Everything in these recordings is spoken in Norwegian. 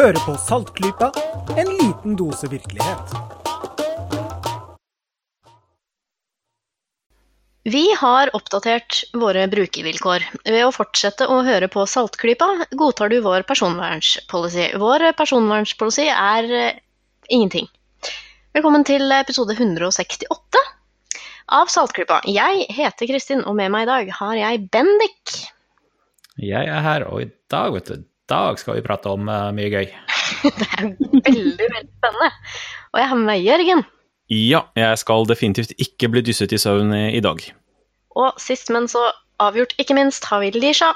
Hører på Saltklypa, en liten dose virkelighet. Vi har oppdatert våre brukervilkår. Ved å fortsette å høre på Saltklypa godtar du vår personvernspolicy. Vår personvernspolicy er eh, ingenting. Velkommen til episode 168 av Saltklypa. Jeg heter Kristin, og med meg i dag har jeg Bendik. Jeg er her, og i dag, vet du, dag skal vi prate om eh, mye gøy. Det er veldig, veldig spennende. Og jeg har med meg Jørgen. Ja, jeg skal definitivt ikke bli dysset i søvn i i dag. Og sist, men så avgjort ikke minst, har vi Lisha.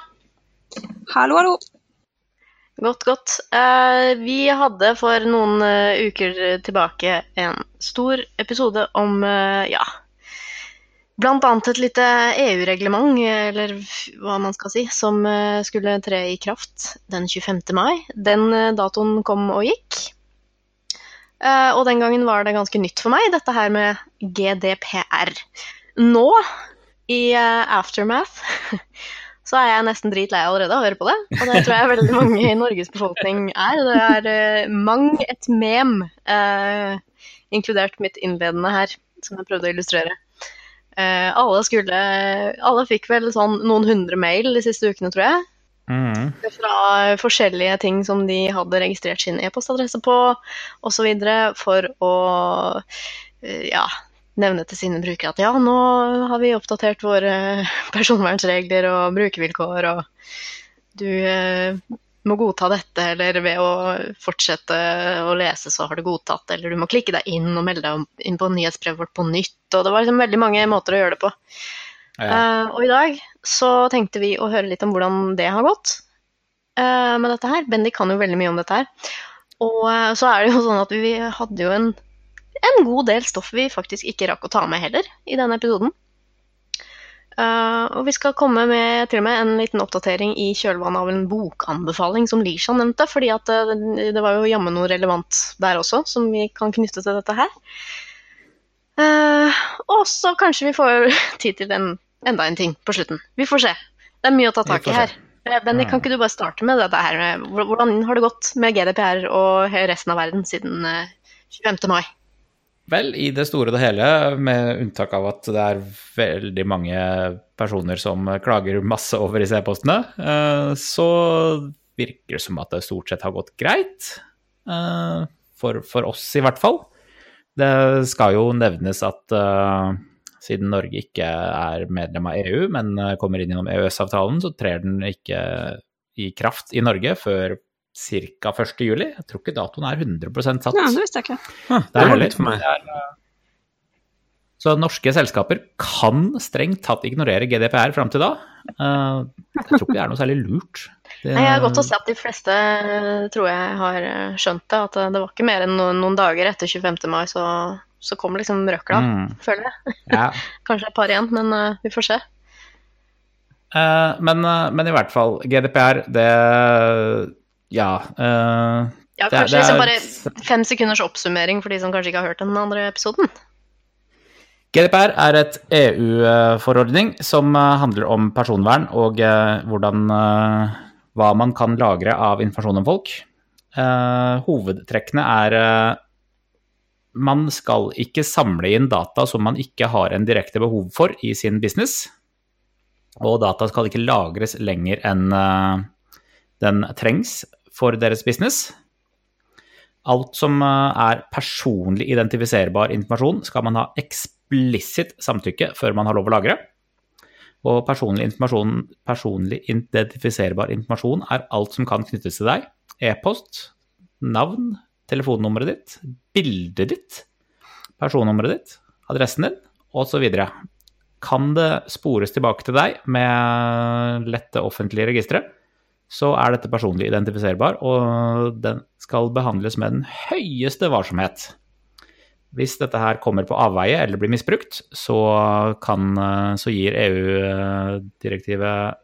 Hallo, hallo. Godt, godt. Eh, vi hadde for noen eh, uker tilbake en stor episode om, ja Annet et lite EU-reglement, eller hva man skal si, som eh, skulle tre i kraft den 25. mai. Den eh, datoen kom og gikk. Eh, og den gangen var det ganske nytt for meg, dette her med GDPR. Nå, i aftermath, så er jeg nesten dritlei allerede av å høre på det. Og det tror jeg veldig mange i Norges befolkning er. Det er mang et mem, inkludert mitt innledende her, som jeg prøvde å illustrere. Eh, alle skulle Alle fikk vel sånn noen hundre mail de siste ukene, tror jeg. Mm. Fra forskjellige ting som de hadde registrert sin e-postadresse på, osv. for å eh, ja, nevne til sine brukere at ja, nå har vi oppdatert våre personvernsregler og brukervilkår, og du eh, må godta dette, eller ved å fortsette å lese, så har du godtatt, eller du må klikke deg inn og melde deg inn på nyhetsbrevet vårt på nytt, og det var liksom veldig mange måter å gjøre det på. Ja. Uh, og i dag så tenkte vi å høre litt om hvordan det har gått uh, med dette her. Bendik kan jo veldig mye om dette her. Og uh, så er det jo sånn at vi hadde jo en, en god del stoff vi faktisk ikke rakk å ta med heller i denne episoden. Eh, og vi skal komme med til og med en liten oppdatering i kjølvannet av en bokanbefaling som Lisha nevnte, fordi at eh, det var jo jammen noe relevant der også, som vi kan knytte til dette her. Uh, og så kanskje vi får tid til en, enda en ting på slutten. Vi får se. Det er mye å ta tak i her. Benny, kan ikke du bare starte med dette her? Hvordan har det gått med GDPR og resten av verden siden eh, 25. mai? Vel, i det store og det hele, med unntak av at det er veldig mange personer som klager masse over disse e-postene, eh, så virker det som at det stort sett har gått greit. eh, For, for oss, i hvert fall. Det skal jo nevnes at eh, siden Norge ikke er medlem av EU, men kommer inn gjennom EØS-avtalen, så trer den ikke i kraft i Norge før ca. 1. juli. Jeg tror ikke datoen er 100 satt. Ja, det visste jeg ikke. Ah, Det er heller. for meg. Er, eh, Så norske selskaper kan strengt tatt ignorere GDPR fram til da. Eh, Jeg tror ikke det er noe særlig lurt. Det, Nei, jeg har godt å se at de fleste tror jeg har eh, skjønt det. At det var ikke mer enn noen, dager etter 25. mai, så, så kom liksom røkla, Mm. føler jeg. Ja. Kanskje et par igjen, men vi får se. Eh, men, men i hvert fall, GDPR, det Ja. Uh, Ja, Det er- kanskje det liksom er- bare fem sekunders oppsummering for de som kanskje ikke har hørt den andre episoden. GDPR er et EU-forordning som eh, handler om personvern og eh, hvordan hva man kan lagre av informasjon om folk. Hovedtrekkene er man skal ikke samle inn data som man ikke har en direkte behov for i sin business. Og data skal ikke lagres lenger enn den trengs for deres business. Alt som eh, er personlig identifiserbar informasjon, skal man ha eksplisitt samtykke før man har lov å lagre. Og personlig, personlig identifiserbar informasjon er alt som kan knyttes til deg. E-post, navn, telefonnummeret ditt, bildet ditt, personnummeret ditt, adressen din osv. Kan det spores tilbake til deg med lette offentlige registre, så er dette personlig identifiserbar, og den skal behandles med den høyeste varsomhet. Hvis dette her kommer på avveie eller blir misbrukt, så, kan, så gir EU-direktivet,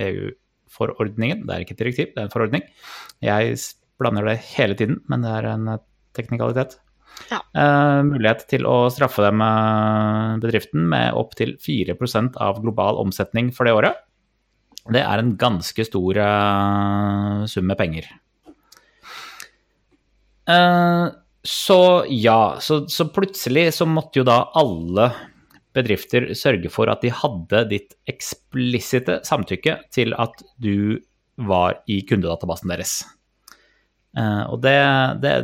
EU-forordningen, det er ikke et direktiv, det er en forordning. Jeg blander det hele tiden, men det er en eh, teknikalitet. Ja. Eh, mulighet til å straffe dem, eh, bedriften, med opptil 4% av global omsetning for det året. Det er en ganske stor uh, sum med penger. Uh, så ja, så, så plutselig så måtte jo da alle bedrifter sørge for at de hadde ditt eksplisitte samtykke til at du var i kundedatabasen deres. Uh, og det, det,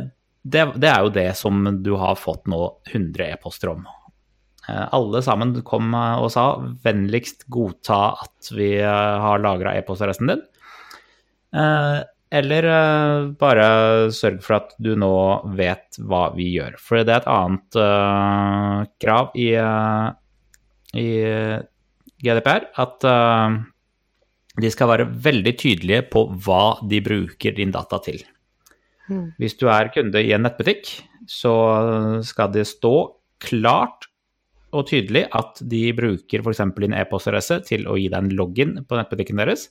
det, det er jo det som du har fått nå 100 e-poster om. Eh, alle sammen kom eh, og sa vennligst godta at vi eh, har lagra e-postadressen din. Eller bare sørg for at du nå vet hva vi gjør. For det er et annet krav i, i GDPR at de skal være veldig tydelige på hva de bruker din data til. Mm. Hvis du er kunde i en nettbutikk, så skal det stå klart og tydelig at de bruker f.eks. din e-postadresse til å gi deg en login på nettbutikken deres,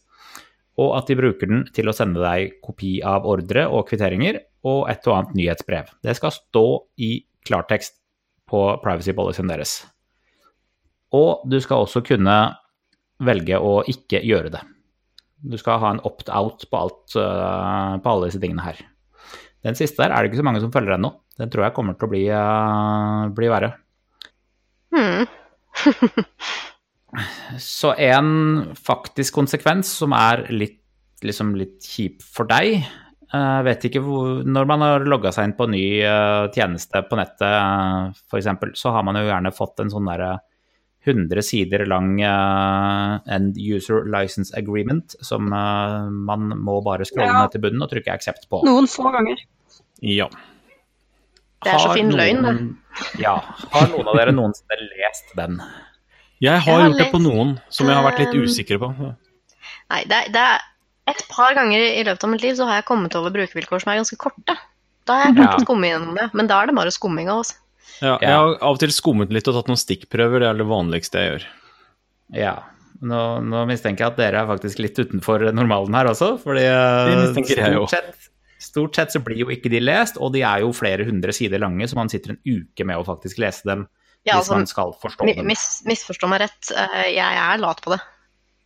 og at de bruker den til å sende deg kopi av ordre og kvitteringer og et og annet nyhetsbrev. Det skal stå i klartekst på privacy policyen deres. Og du skal også kunne velge å ikke gjøre det. Du skal ha en opt-out på, eh, på alle disse tingene her. Den siste der er det ikke så mange som følger ennå. Den tror jeg kommer til å bli, eh, bli verre. Hmm. Så en faktisk konsekvens som er litt, liksom litt kjip for deg Jeg vet ikke hvor Når man har logga seg inn på en ny eh, tjeneste på nettet, f.eks., så har man jo gjerne fått en sånn derre 100 sider lang uh, End User License Agreement som uh, man må bare skrolle Ja. ned til bunnen og trykke accept på. Noen få ganger. Ja. Det er så Har fin løgn, det. Ja. Har noen av dere noensinne lest den? Jeg har Jeg har gjort det på noen som jeg har vært litt um, usikker på. Nei, det er, det er et par ganger i løpet av mitt liv så har jeg kommet over brukervilkår som er ganske korte. Da har jeg klart Ja. å skumme gjennom det, men da er det bare skumming av oss. Ja, jeg har av og til skummet litt og tatt noen stikkprøver, det er det vanligste jeg gjør. Ja. Nå, nå mistenker jeg at dere er faktisk litt utenfor normalen her også, fordi eh, Det mistenker jeg stort sett, stort sett så blir jo ikke de lest, og de er jo flere hundre sider lange, så man sitter en uke med å faktisk lese dem Ja, hvis altså, man skal forstå dem. mis, misforstå meg rett, eh, jeg er lat på det,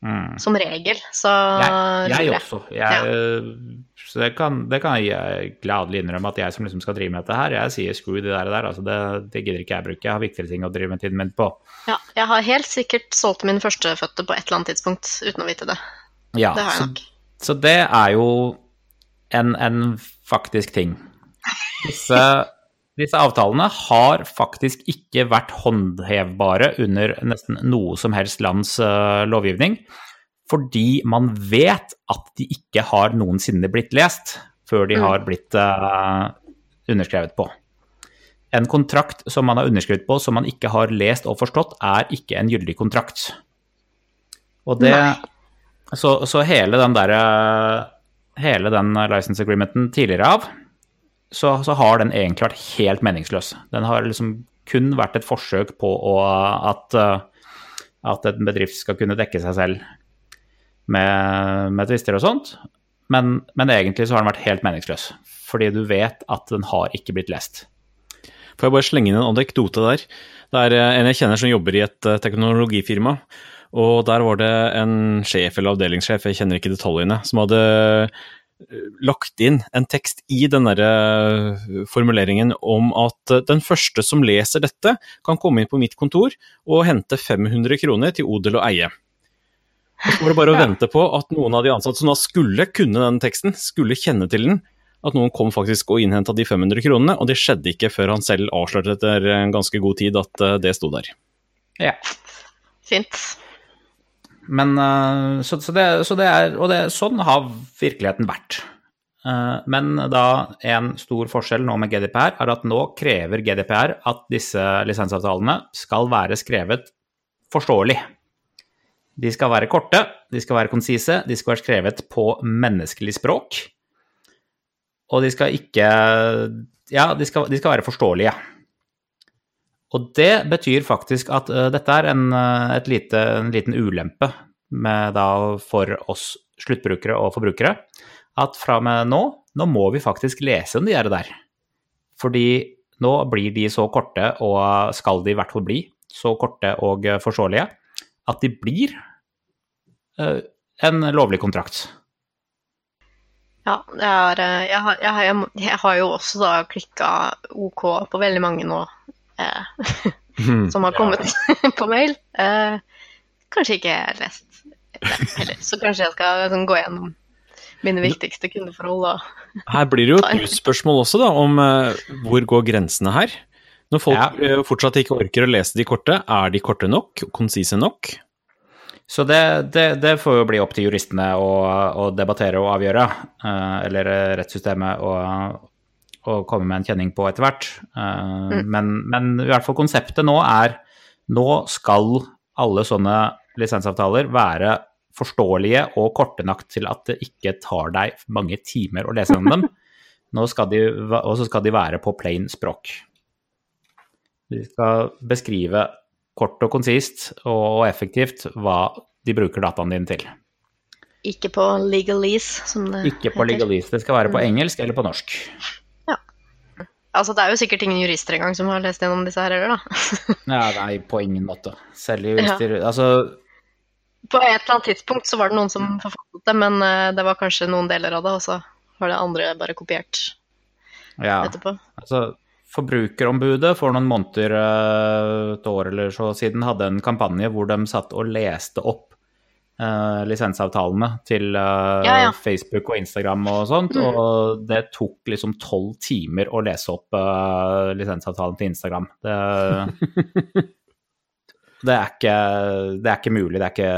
Mm. som regel. Så Jeg, jeg også. Jeg, Så det kan, det kan jeg gladelig innrømme at jeg som liksom skal drive med dette her, jeg sier screw det der, der altså det, det gidder ikke jeg bruke. Jeg har viktigere ting å drive med tiden min på. Ja, jeg har helt sikkert solgt min førstefødte på et eller annet tidspunkt uten å vite det. Ja, Det har så, jeg nok. så det er jo en, en faktisk ting. Disse, disse avtalene har faktisk ikke vært håndhevbare under nesten noe som helst lands uh, lovgivning, fordi man vet at de ikke har noensinne blitt lest før de Mm. har blitt uh, underskrevet på. En kontrakt som man har underskrevet på som man ikke har lest og forstått, er ikke en gyldig kontrakt. Og det så, så hele den derre Hele den license agreementen tidligere av, så, så har den egentlig vært helt meningsløs. Den har liksom kun vært et forsøk på å, at, eh, at en bedrift skal kunne dekke seg selv med, med tvister og sånt. Men, men egentlig så har den vært helt meningsløs, fordi du vet at den har ikke blitt lest. Får jeg bare slenge inn en anekdote der? Det er eh, en jeg kjenner som jobber i et eh, teknologifirma. Og der var det en sjef eller avdelingssjef, jeg kjenner ikke detaljene, som hadde eh, lagt inn en tekst i den derre eh, formuleringen om at eh, den første som leser dette, kan komme inn på mitt kontor og hente 500 kroner til odel og eie. Og så var det bare å vente på at noen av de ansatte som da skulle kunne den teksten, skulle kjenne til den, at noen kom faktisk og innhenta de 500 kronene, og det skjedde ikke før han selv avslørte etter en ganske god tid at det sto der. Ja. Fint. Men eh, så, så, det, så det er Og det, sånn har virkeligheten vært. Eh, Men da en stor forskjell nå med GDPR er at nå krever GDPR at disse lisensavtalene skal være skrevet forståelig. De skal være korte, de skal være konsise, de skal være skrevet på menneskelig språk. Og de skal ikke Ja, de skal, de skal være forståelige. Og det betyr faktisk at uh, dette er en, eh, lite, en liten ulempe med da for oss sluttbrukere og forbrukere. At fra og med nå, nå må vi faktisk lese om de er der. Fordi nå blir de så korte, og skal de i hvert fall bli så korte og eh, forståelige, at de blir uh, en lovlig kontrakt. Ja, jeg eh, jeg har, jeg jeg har jo også da klikka OK på veldig mange nå som har kommet på mail. Eh, kanskje ikke lest heller, så kanskje jeg skal sånn, gå gjennom mine viktigste kundeforhold og Her blir det jo et utspørsmål også, da, om eh, hvor går grensene her? Når folk Ja. eh, fortsatt ikke orker å lese de korte, er de korte nok? Konsise nok? Så det, det, det får jo bli opp til juristene å, å debattere og avgjøre, eh, eller eh, rettssystemet å, å komme med en kjenning på etter hvert. Mm. men, men i hvert fall konseptet nå er nå skal alle sånne lisensavtaler være forståelige og korte nok til at det ikke tar deg mange timer å lese om dem. Nå skal de, og så skal de være på plain språk. De skal beskrive kort og konsist og, effektivt hva de bruker dataen din til. ikke på legalese, som det Ikke på legalese, det skal være på engelsk eller på norsk. Altså, det er jo sikkert ingen jurister engang som har lest gjennom disse her heller, da. Ja, nei, på ingen måte. Selv jurister Altså, På et eller annet tidspunkt så var det noen som forfattet det, men eh, det var kanskje noen deler av det, og så var det andre bare kopiert ja. etterpå. Altså, Forbrukerombudet for noen måneder, eh, et år eller så siden, hadde en kampanje hvor de satt og leste opp eh, lisensavtalene til uh, Ja, ja. Facebook og Instagram og sånt. Og det tok liksom tolv timer å lese opp uh, lisensavtalen til Instagram. Det, det, er ikke, det er ikke mulig. Det er ikke,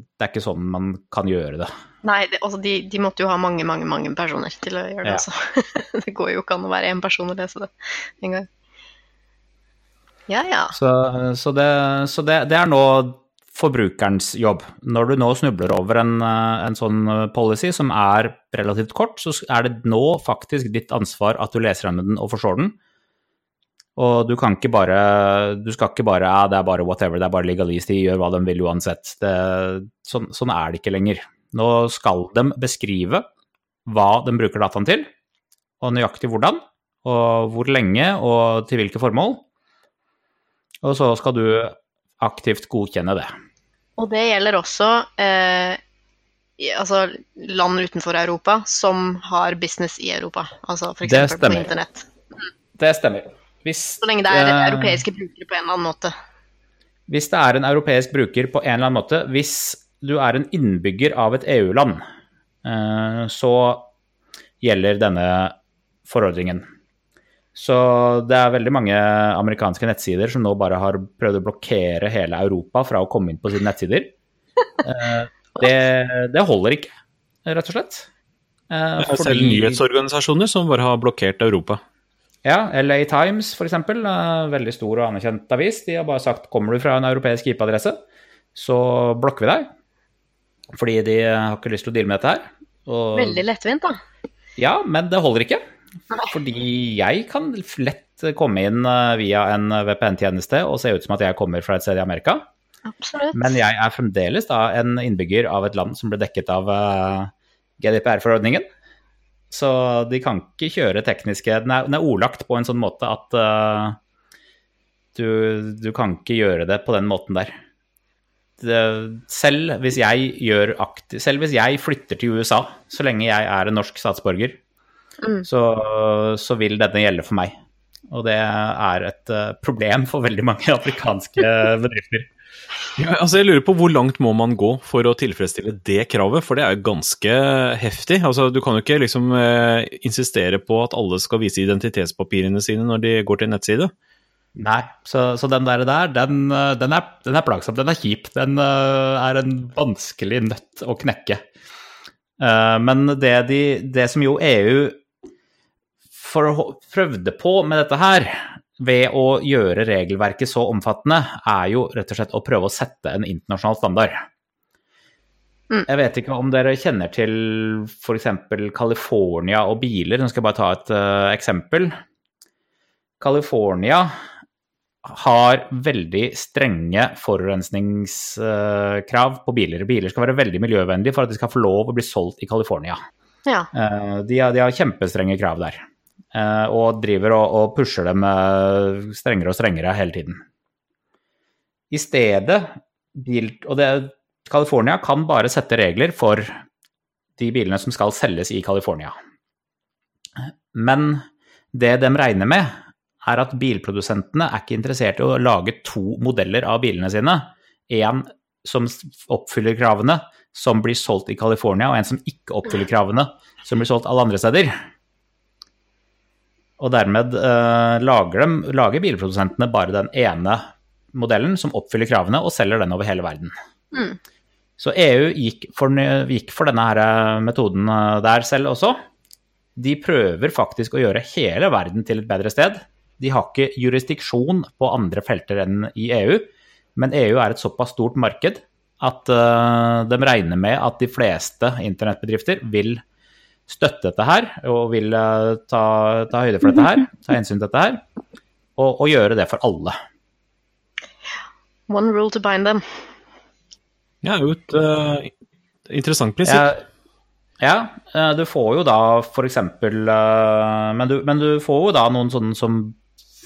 det er ikke sånn man kan gjøre det. Nei, altså de, de måtte jo ha mange, mange mange personer til å gjøre det. Ja. Altså. det går jo ikke an å være én person og lese det en gang. Ja, ja. Så, så, det, så det, det er nå forbrukerens jobb. Når du nå snubler over en, eh, en sånn policy som er relativt kort, så er det nå faktisk ditt ansvar at du leser gjennom den og forstår den. Og du kan ikke bare Du skal ikke bare Ja, det er bare whatever, det er bare legalist, de gjør hva de vil uansett. Det, sånn, sånn er det ikke lenger. Nå skal de beskrive hva de bruker dataen til, og nøyaktig hvordan, og hvor lenge, og til hvilke formål. Og så skal du aktivt godkjenne det. Og det gjelder også eh, altså land utenfor Europa som har business i Europa. Altså f.eks. På internett. Det stemmer. Hvis, Så lenge det er eh, europeiske brukere på en eller annen måte. Hvis det er en europeisk bruker på en eller annen måte, hvis du er en innbygger av et EU-land, eh, så gjelder denne forordringen. Så det er veldig mange amerikanske nettsider som nå bare har prøvd å blokkere hele Europa fra å komme inn på sine nettsider. Eh, Det, det holder ikke, rett og slett. Eh, Det er selv nyhetsorganisasjoner som bare har blokkert Europa. Ja, LA Times f.eks., veldig stor og anerkjent avis, de har bare sagt kommer du fra en europeisk IP-adresse, så blokker vi deg. Fordi de har ikke lyst til å deale med dette her. Og, Veldig lettvint, da. ja, men det holder ikke. Fordi jeg kan lett komme inn eh, via en VPN-tjeneste og se ut som at jeg kommer fra et sted i Amerika. Absolutt. Men jeg er fremdeles da en innbygger av et land som ble dekket av eh, GDPR-forordningen. Så de kan ikke kjøre tekniske Den er, den er ordlagt på en sånn måte at uh, du, du kan ikke gjøre det på den måten der. Det, selv, hvis aktiv, selv hvis jeg flytter til USA, så lenge jeg er en norsk statsborger, Mm. så, så vil denne gjelde for meg. Og det er et eh, problem for veldig mange afrikanske bedrifter. Ja, altså jeg lurer på Hvor langt må man gå for å tilfredsstille det kravet? For det er jo ganske heftig. Altså Du kan jo ikke liksom eh, insistere på at alle skal vise identitetspapirene sine når de går til en nettside. Nei, så, så den der, der den, eh, den, er, den er plagsom, den er kjip. Den uh, er en vanskelig nøtt å knekke. Uh, men det, de, det som jo EU for, å prøvde på med dette her, ved å gjøre regelverket så omfattende, er jo rett og slett å prøve å sette en internasjonal standard. Mm. Jeg vet ikke om dere kjenner til f.eks. California og biler. Nå skal jeg bare ta et uh, eksempel. California har veldig strenge forurensningskrav på biler. Biler skal være veldig miljøvennlige for at de skal få lov å bli solgt i California. Ja. Uh, De har, de har kjempestrenge krav der, og driver og, og pusher dem eh, strengere og strengere hele tiden. I stedet Og det, California kan bare sette regler for de bilene som skal selges i California. Men det de regner med, er at bilprodusentene er ikke interessert i å lage to modeller av bilene sine. En som oppfyller kravene, som blir solgt i California, og en som ikke oppfyller kravene, som blir solgt alle andre steder. Og dermed eh, lager, dem, lager bilprodusentene bare den ene modellen som oppfyller kravene, og selger den over hele verden. Mm. Så EU gikk for, gikk for denne her eh, metoden eh, der selv også. De prøver faktisk å gjøre hele verden til et bedre sted. De har ikke jurisdiksjon på andre felter enn i EU, men EU er et såpass stort marked at uh, de regner med at de fleste internettbedrifter vil støtte dette her, og vil uh, ta, ta, høyde for dette her, ta hensyn til dette her, og, og gjøre det for alle. One rule to bind them. Ja, jo et uh, interessant prinsipp. Ja, ja, du får jo da for eksempel men du, men du får jo da noen sånne som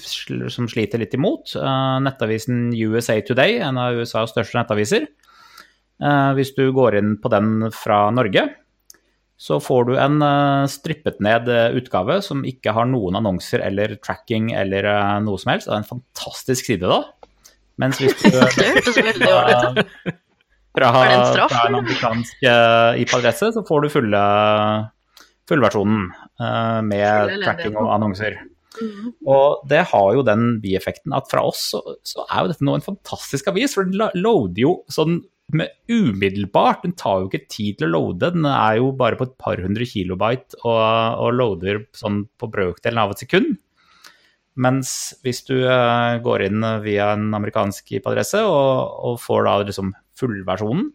som sliter litt imot. Nettavisen USA Today, en av USAs største nettaviser. Hvis du går inn på den fra Norge, så får du en strippet ned utgave som ikke har noen annonser eller tracking eller noe som helst. Det er en fantastisk side, da. Mens hvis du Det hørtes veldig dårlig ut. fra, fra en amerikansk IP-adresse, så får du fulle, fullversjonen med tracking og annonser. Og det har jo den bieffekten at fra oss så, så er jo dette nå en fantastisk avis, for den loader jo sånn med umiddelbart. Den tar jo ikke tid til å loade, den er jo bare på et par hundre kilobyte og, og loader sånn på brøkdelen av et sekund. Mens hvis du eh, går inn via en amerikansk IP-adresse og, og får da liksom fullversjonen,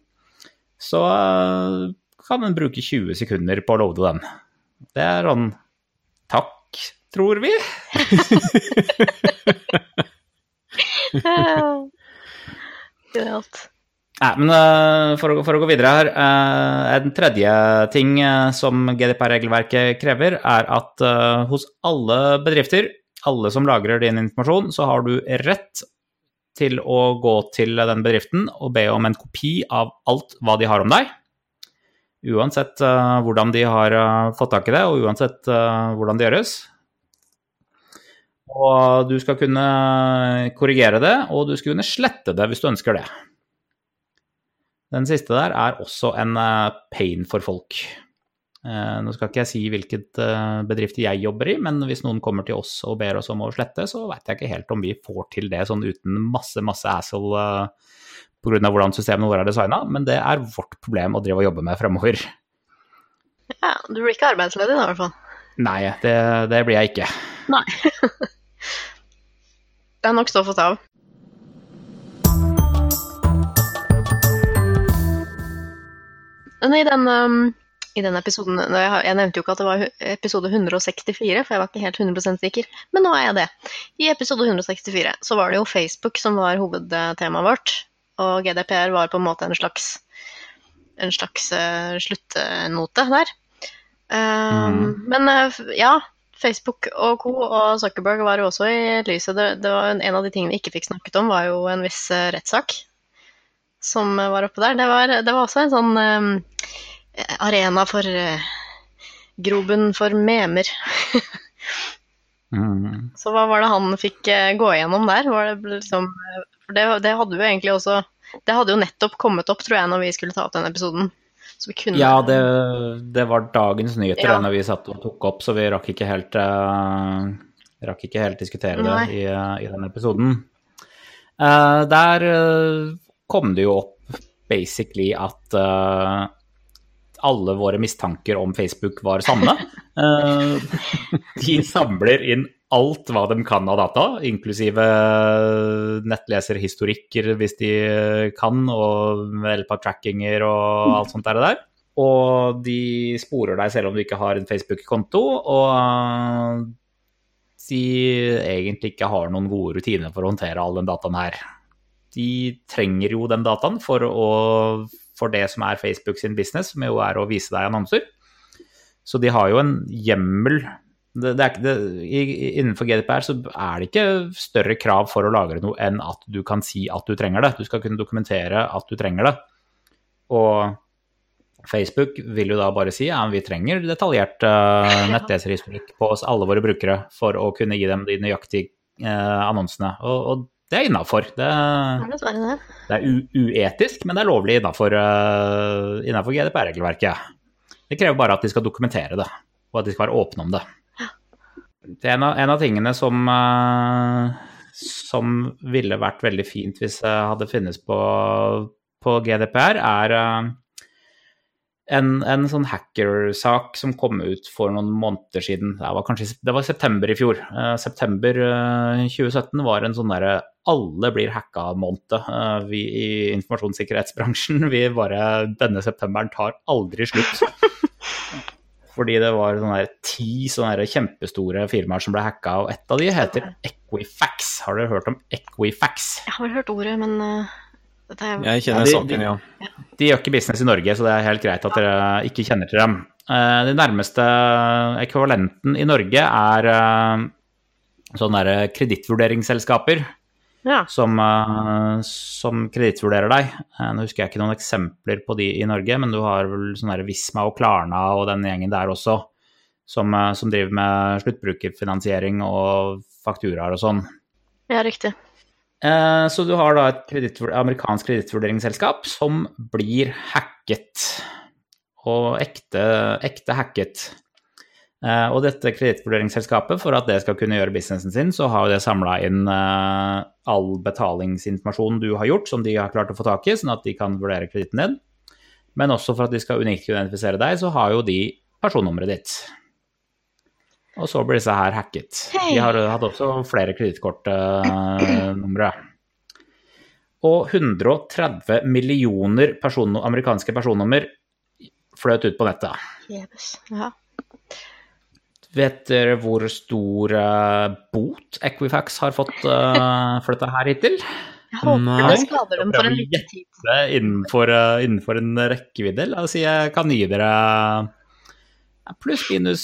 så eh, kan den bruke 20 sekunder på å loade den. Det er sånn Takk, tror vi. Genialt. Nei, men eh, for, å, for å gå videre her eh, En tredje ting eh, som GDPR-regelverket krever, er at hos alle bedrifter, alle som lagrer din informasjon, så har du rett til å gå til den bedriften og be om en kopi av alt hva de har om deg. Uansett hvordan de har fått tak i det, og uansett hvordan det gjøres. Og du skal kunne korrigere det, og du skal kunne slette det hvis du ønsker det. Den siste der er også en eh, pain for folk. Eh, Nå skal ikke jeg si hvilket eh, bedrift jeg jobber i, men hvis noen kommer til oss og ber oss om å slette, så veit jeg ikke helt om vi får til det sånn uten masse, masse asshole pga. hvordan systemene våre er designa, men det er vårt problem å drive og jobbe med fremover. Ja, du blir ikke arbeidsledig da, i hvert fall. Nei, det, det blir jeg ikke. Nei. det er nok stoff å ta av. Men i den, um, i den episoden jeg, nevnte jo ikke at det var episode 164, for jeg var ikke helt 100% sikker, men nå er jeg det. I episode 164 så var det jo Facebook som var hovedtemaet vårt, og GDPR var på en måte en slags, en slags eh, sluttnote der. Um, Men eh, ja, Facebook og co. og Zuckerberg var jo også i lyset. Det, det var en, en av de tingene vi ikke fikk snakket om, var jo en viss eh, rettssak som var oppe der. Det var, det var også en sånn uh, arena for uh, grobunn for memer. Mm. Så hva var det han fikk eh, gå igjennom der? Var det liksom det, det hadde jo egentlig også Det hadde jo nettopp kommet opp, tror jeg, når vi skulle ta opp den episoden. Så vi kunne Ja, det, det var dagens nyheter Ja. da vi satt og tok opp, så vi rakk ikke helt, uh, rakk ikke helt diskutere Nei. det i, i den episoden. Uh, der eh, kom det jo opp basically at uh, alle våre mistanker om Facebook var sanne. Uh, de samler inn alt hva de kan av data, inklusive nettleserhistorikker hvis de kan, og hjelp av trackinger og alt sånt der. og der. Og de sporer deg selv om du ikke har en Facebook-konto, og de egentlig ikke har noen gode rutiner for å håndtere all den dataen her. De trenger jo den dataen for, å, for det som er Facebook sin business, som jo er å vise deg annonser. Så de har jo en hjemmel det, det er, ikke- det, Innenfor GDPR så er det ikke større krav for å lagre noe enn at du kan si at du trenger det. Du skal kunne dokumentere at du trenger det. Og Facebook vil jo da bare si ja, vi trenger detaljert uh, nettleserhistorikk på oss alle våre brukere for å kunne gi dem de nøyaktige uh, annonsene. Og, og, det er innafor. Det, Det er det. det er uetisk, men det er lovlig innafor uh, GDPR-regelverket. Det krever bare at de skal dokumentere det, og at de skal være åpne om det. Det er en av, en av tingene som, uh, som ville vært veldig fint hvis det hadde finnes på, på GDPR, er uh, en, en, sånn hackersak som kom ut for noen måneder siden. Det var kanskje det var september i fjor. Uh, september 2017 var en sånn derre alle blir hacka-måned. Uh, vi i informasjonssikkerhetsbransjen, vi bare Denne septemberen tar aldri slutt. Fordi det var sånne der, ti sånne kjempestore firmaer som ble hacka, og ett av de heter Equifax. Har dere hørt om Equifax? Jeg har vel hørt ordet, men uh, er Jeg kjenner Ja, de- saken, ja. De gjør ikke business i Norge, så det er helt greit at dere ikke kjenner til dem. Eh, Den nærmeste ekvivalenten i Norge er eh, sånne kredittvurderingsselskaper Ja. som, eh, som kredittvurderer deg. Eh, Nå husker jeg ikke noen eksempler på de i Norge, men du har vel sånne Visma og Klarna og den gjengen der også, som, eh, som driver med sluttbrukerfinansiering og fakturaer og sånn. ja, riktig. Eh, Så du har da et kredittvur- amerikansk kredittvurderingsselskap som blir hacket. Og ekte, ekte hacket. Eh, Og dette kredittvurderingsselskapet, for at det skal kunne gjøre businessen sin, så har det samla inn eh, all betalingsinformasjon du har gjort, som de har klart å få tak i, sånn at de kan vurdere kreditten din. Men også for at de skal unikt identifisere deg, så har jo de personnummeret ditt. Og så blir disse her hacket. Hei. De har hatt også flere kredittkortnumre. Og 130 millioner person, amerikanske personnummer fløt ut på nettet. Yes. Ja. Vet dere hvor stor eh, bot Equifax har fått uh, for dette her hittil? Jeg håper Nei. det skader dem for en liten tid. innenfor, eh, innenfor en rekkevidde. La oss si jeg kan gi dere pluss-minus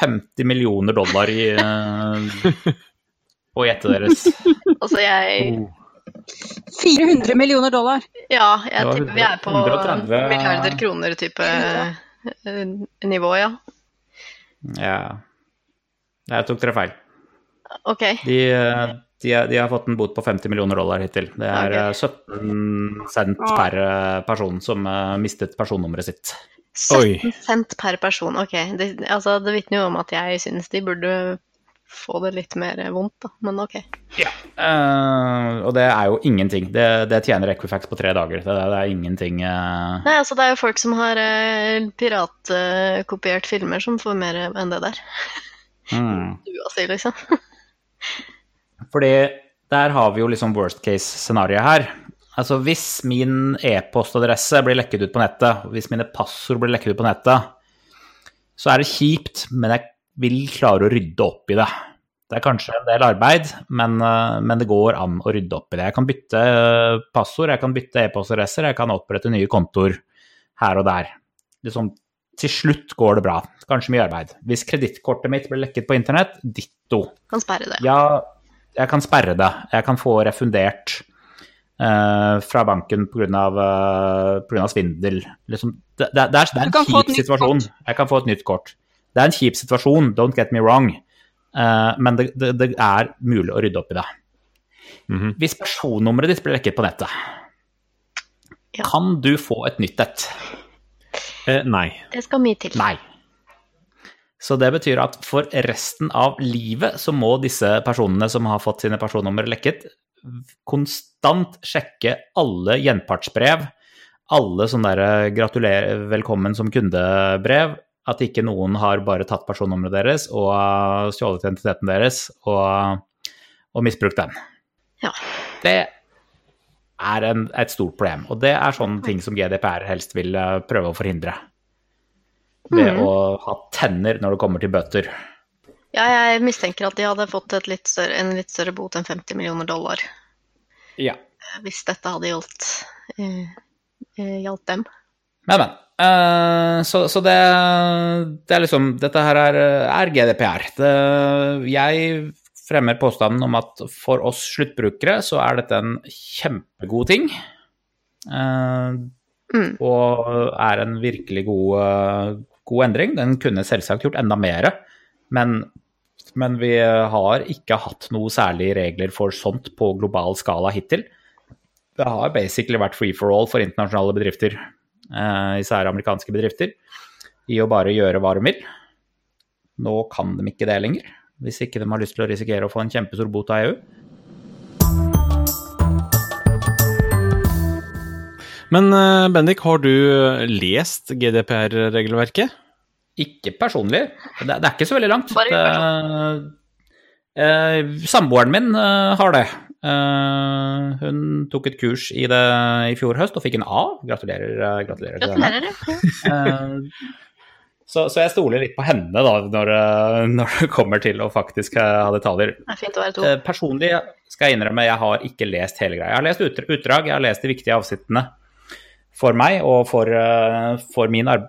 50 millioner dollar i, eh, på gjettet deres. Altså, jeg Oh. 400 millioner dollar. Ja, jeg tipper vi er på 130 milliarder kroner-type eh, nivå, ja. Ja. Jeg tok dere feil. Ok. De, eh, de, de har fått en bot på 50 millioner dollar hittil. Det er Ok. eh, 17 cent per eh, person som eh, mistet personnummeret sitt. 17 Oi. cent per person. Ok. Det, altså, det vitner jo om at jeg syns de burde få det litt mer vondt, da. Men ok. Eh, og det er jo ingenting. Det, det tjener Equifax på tre dager. Det, det er ingenting uh... Nei, altså, det er jo folk som har uh, piratkopiert filmer, som får mer enn det der. mm. Du å liksom. Fordi der har vi jo liksom worst case-scenarioet her. Altså hvis min e-postadresse blir lekket ut på nettet, hvis mine passord blir lekket ut på nettet, så er det kjipt, men jeg vil klare å rydde opp i det. Det er kanskje en del arbeid, men, eh, men det går an å rydde opp i det. Jeg kan bytte eh, passord, jeg kan bytte e-postadresser, jeg kan opprette nye kontoer her og der. Liksom, til slutt går det bra. Kanskje mye arbeid. Hvis kredittkortet mitt blir lekket på internett, ditto. Kan sperre det. Ja, jeg kan sperre det. Jeg kan få refundert eh, fra banken pga. Uh, på grunn av svindel. Liksom, det, det, det, er, det er en kjip situasjon. Jeg kan få et nytt kort. Det er en kjip situasjon, don't get me wrong, Eh, men det, det, det er mulig å rydde opp i det. Mhm. Hvis personnummeret ditt blir lekket på nettet, Ja. kan du få et nytt et? Eh, nei. Det skal mye til. Nei. Så det betyr at for resten av livet så må disse personene som har fått sine personnummer lekket, konstant sjekke alle gjenpartsbrev, alle sånne der gratulerer, velkommen som kunde-brev, at ikke noen har bare tatt personnummeret deres og uh, stjålet identiteten deres og, og misbrukt den. Ja. Det er en, et stort problem, og det er sånne ting som GDPR helst vil uh, prøve å forhindre ved mm. å ha tenner når det kommer til bøter. Ja, jeg mistenker at de hadde fått et litt større, en litt større bot enn 50 millioner dollar Ja. eh, hvis dette hadde gjaldt, eh, eh, gjaldt dem. Men, men. Uh, så så det, det er liksom Dette her er, er GDPR. Det, jeg fremmer påstanden om at for oss sluttbrukere så er dette en kjempegod ting. Uh, Mm. Og er en virkelig god, god endring. Den kunne selvsagt gjort enda mer, men, men vi har ikke hatt noe særlig regler for sånt på global skala hittil. Det har basically vært free for all for internasjonale bedrifter, eh, især amerikanske bedrifter, i å bare gjøre hva de vil. Nå kan de ikke det lenger, hvis ikke de har lyst til å risikere å få en kjempestor bot av EU. Men eh, Bendik, har du lest GDPR-regelverket? Ikke personlig. Det, det er ikke så veldig langt. Det, eh, samboeren min eh, har det. Eh, hun tok et kurs i det i fjor høst og fikk en A. Gratulerer, eh, gratulerer. Gratulerer. Eh, så, så jeg stoler litt på henne da, når, eh, når det kommer til å faktisk eh, ha detaljer. Det er fint å være to. Eh, Personlig skal jeg innrømme, jeg har ikke lest hele greia. Jeg har lest utdrag, jeg har lest de viktige avsnittene for meg og for, eh, for min, arb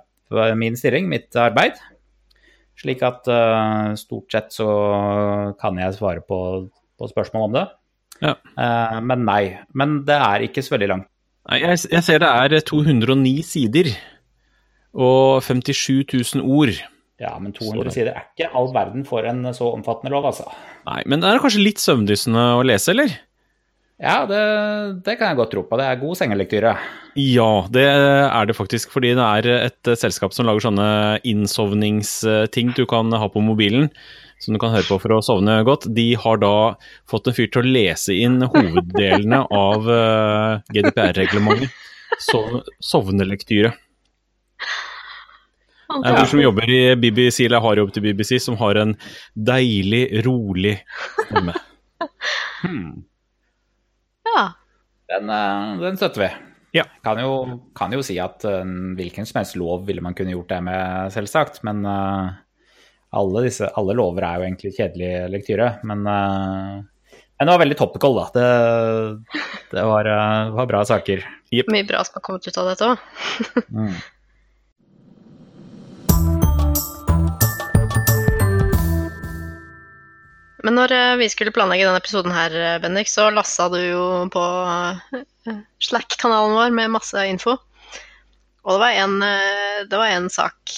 min stilling, mitt arbeid. Slik at uh, stort sett så kan jeg svare på, på spørsmål om det. Ja. Uh, men nei. Men det er ikke så veldig langt. Nei, jeg, jeg ser det er 209 sider og 57 000 ord. Ja, men 200 det. sider er ikke all verden for en så omfattende lov, altså. Nei, men det er kanskje litt søvndyssende å lese, eller? Ja, det, det kan jeg godt tro på. Det er god sengelektyre. Ja, det er det faktisk. Fordi det er et selskap som lager sånne innsovningsting du kan ha på mobilen. Som du kan høre på for å sovne godt. De har da fått en fyr til å lese inn hoveddelene av eh, GDPR-reglementet. Sov, sovnelektyre. Det er en fyr som jobber i BBC, eller har jobbet til BBC, som har en deilig, rolig stemme. Hmm. Ja. Den, eh, den støtter vi. Ja. Kan jo, kan jo si at eh, hvilken som helst lov ville man kunne gjort det med, selvsagt. Men uh, alle, disse, alle lover er jo egentlig kjedelig lektyre. Men, uh, men det var veldig topical, da. Det, det var, var bra saker. Mye bra som har kommet ut av dette òg. Mm. Men når eh, vi skulle planlegge denne episoden her, eh, Bendik, så lassa du jo på eh, Slack-kanalen vår med masse info. Og det var en, det var en sak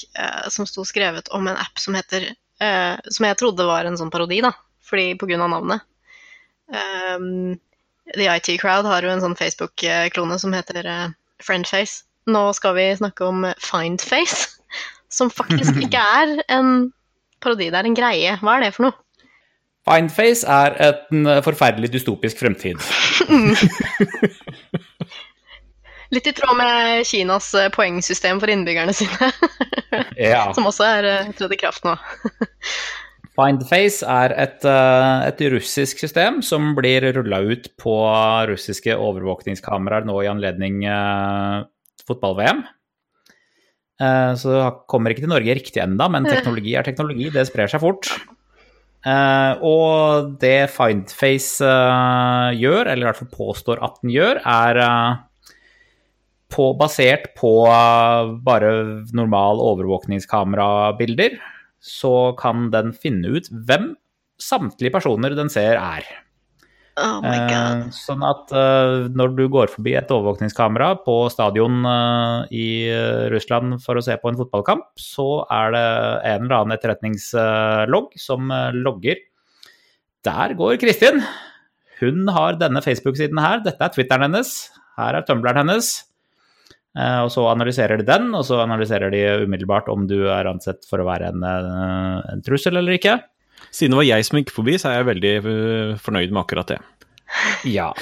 som sto skrevet om en app som heter eh, Som jeg trodde var en sånn parodi, da, fordi på grunn av navnet. Um, The IT Crowd har jo en sånn Facebook-klone som heter Friendface. Nå skal vi snakke om Findface, som faktisk ikke er en parodi, det er en greie. Hva er det for noe? Findface er en eh, forferdelig dystopisk fremtid. Litt i tråd med Kinas eh, poengsystem for innbyggerne sine, Ja. som også er eh, trådt i kraft nå. Findface er et, et russisk system som blir rulla ut på russiske overvåkningskameraer nå i anledning eh, fotball-VM. Eh, så det kommer ikke til Norge riktig enda, men teknologi er teknologi. Det sprer seg fort. Eh, og det Findface eh, gjør, eller i hvert fall påstår at den gjør, er eh, på, basert på bare normal overvåkningskamerabilder så kan den finne ut hvem samtlige personer den ser er. Oh. Eh, sånn at eh, når du går forbi et overvåkningskamera på stadion eh, i eh, Russland for å se på en fotballkamp, så er det en eller annen etterretningslogg som eh, logger. Der går Kristin. Hun har denne Facebook-siden her. Dette er Twitteren hennes. Her er Tumbleren hennes. Og så analyserer de den, og så analyserer de umiddelbart om du er ansett for å være en, en trussel eller ikke. Siden det var jeg som gikk forbi, så er jeg veldig øh, fornøyd med akkurat det. Ja.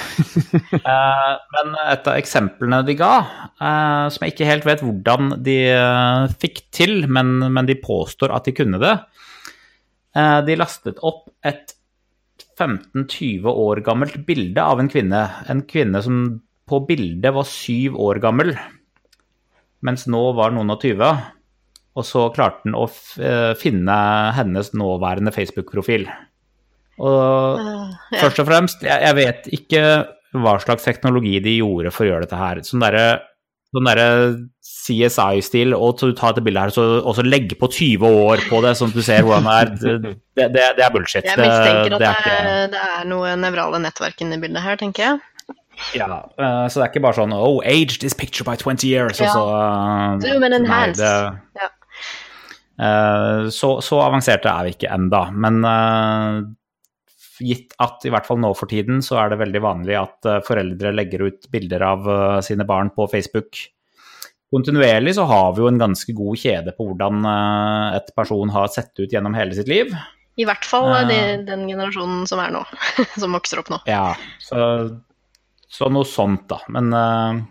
Eh, men et av eksemplene de ga, eh, som jeg ikke helt vet hvordan de eh, fikk til, men, men de påstår at de kunne det eh, De lastet opp et 15-20 år gammelt bilde av en kvinne. En kvinne som på bildet var syv år gammel, mens nå var noen og tyve. Og så klarte han å eh, finne hennes nåværende Facebook-profil. Og Eh, ja. Først og fremst, jeg, jeg vet ikke hva slags teknologi de gjorde for å gjøre dette her. Sånn derre sånn der CSI-stil, og så du tar dette bildet her, så, og så legger på 20 år på det, sånn at du ser hvordan det er. Det, det, det er bullshit. Jeg mistenker at det er ikke det er noe nevrale nettverk inni bildet her, tenker jeg. Ja, eh, så det er ikke bare sånn Oh, age this picture by 20 years, Ja. og så eh, Zoom and nei, enhance. det- Ja. Eh, så, så avanserte er vi ikke enda, men eh, gitt at i hvert fall nå for tiden så er det veldig vanlig at eh, foreldre legger ut bilder av sine barn på Facebook. Kontinuerlig så har vi jo en ganske god kjede på hvordan et person har sett ut gjennom hele sitt liv. I hvert fall de, den generasjonen som er nå. som vokser opp nå. Ja, så, så noe sånt, da. Men uh...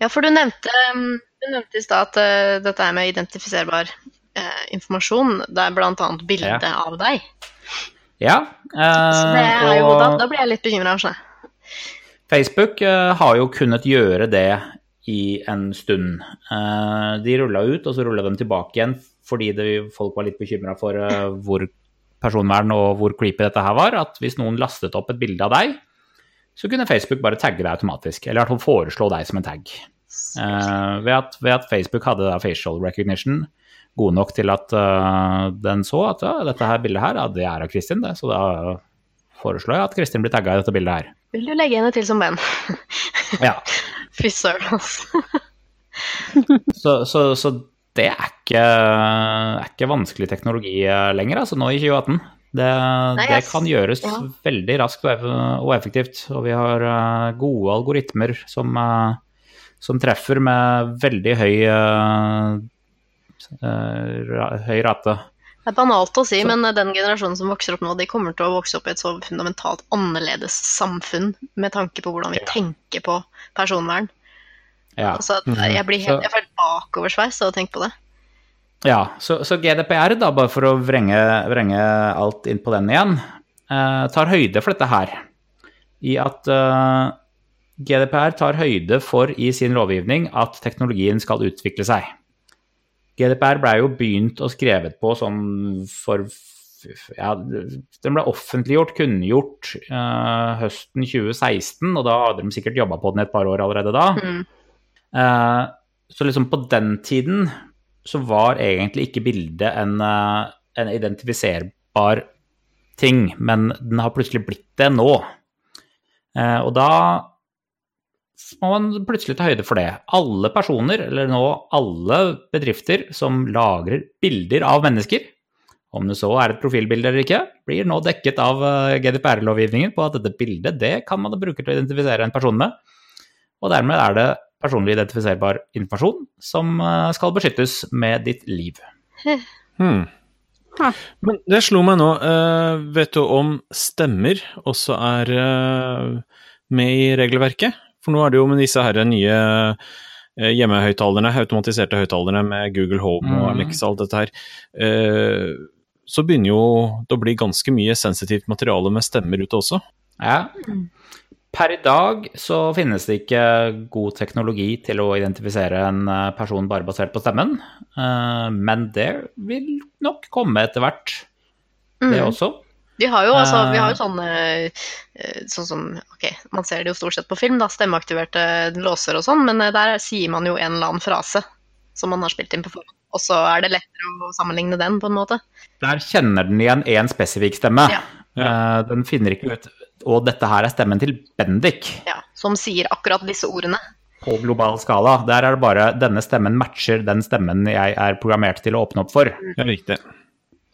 Ja, for du nevnte, mm, du nevnte i stad at uh, dette er med identifiserbar eh, informasjon, det er bl.a. bilde Ja. av deg. ja. Så det eh, er jo, da, da blir jeg litt bekymra. Facebook eh, har jo kunnet gjøre det i en stund. Eh, de rulla ut, og så rulla de tilbake igjen fordi det, folk var litt bekymra for eh, hvor personvern og hvor creepy dette her var. At hvis noen lastet opp et bilde av deg, så kunne Facebook bare tagge deg automatisk. Eller i hvert fall foreslå deg som en tag. Eh, ved, at, ved at Facebook hadde facial recognition god nok til at uh, den så at ja, dette her bildet her, ja, det er av Kristin, det. Så da foreslår jeg at Kristin blir tagga i dette bildet her. Vil du legge henne til som venn? Ja, Fy søren, altså. Så, så, så det er ikke, er ikke vanskelig teknologi eh, lenger, altså nå i 2018. Det, Nei, det kan gjøres ja. veldig raskt og effektivt. Og vi har eh, gode algoritmer som, som treffer med veldig høy, høy rate. Det er banalt å si, Så- men den generasjonen som vokser opp nå, de kommer til å vokse opp i et så fundamentalt annerledes samfunn med tanke på hvordan vi Ja. tenker på personvern. Ja. Altså, Mhm. jeg blir helt, jeg får bakoversveis av å tenke på det. Ja, så, så GDPR, da, bare for å vrenge, vrenge alt inn på den igjen, eh, tar høyde for dette her. I at eh, GDPR tar høyde for i sin lovgivning at teknologien skal utvikle seg. GDPR ble jo begynt og skrevet på sånn for ja, Den ble offentliggjort, kunngjort, uh, høsten 2016, og da hadde de sikkert jobba på den et par år allerede da. Mm. Uh, så liksom på den tiden så var egentlig ikke bildet en, uh, en identifiserbar ting, men den har plutselig blitt det nå. Og da må man plutselig ta høyde for det. Alle personer, eller nå alle bedrifter som lagrer bilder av mennesker, om det så er et profilbilde eller ikke, blir nå dekket av eh, GDPR-lovgivningen på at dette bildet det kan man bruke til å identifisere en person med. Og dermed er det personlig identifiserbar informasjon som eh, skal beskyttes med ditt liv. Hmm. Men det slo meg nå. eh, vet du om stemmer også er med i regelverket? For nå er det jo med disse her nye eh, hjemmehøyttalerne, automatiserte høyttalerne med Google Home og Mhm. Alexa og alt dette her, eh, så begynner jo det å bli ganske mye sensitivt materiale med stemmer ute også. Ja. Per i dag så finnes det ikke god teknologi til å identifisere en eh, person bare basert på stemmen, eh, men det vil nok komme etter hvert, det Mm. også. Vi har jo, altså, vi Eh. har jo sånne eh, sånn som Ok, man ser det jo stort sett på film, da, stemmeaktiverte låser og sånn, men eh, der sier man jo en eller annen frase som man har spilt inn på forhånd. Og så er det lettere å sammenligne den, på en måte. Der kjenner den igjen én spesifikk stemme. Ja. Eh, Den finner ikke ut Og dette her er stemmen til Bendik. Ja, som sier akkurat disse ordene. på global skala. Der er det bare denne stemmen matcher den stemmen jeg er programmert til å åpne opp for. Ja, riktig.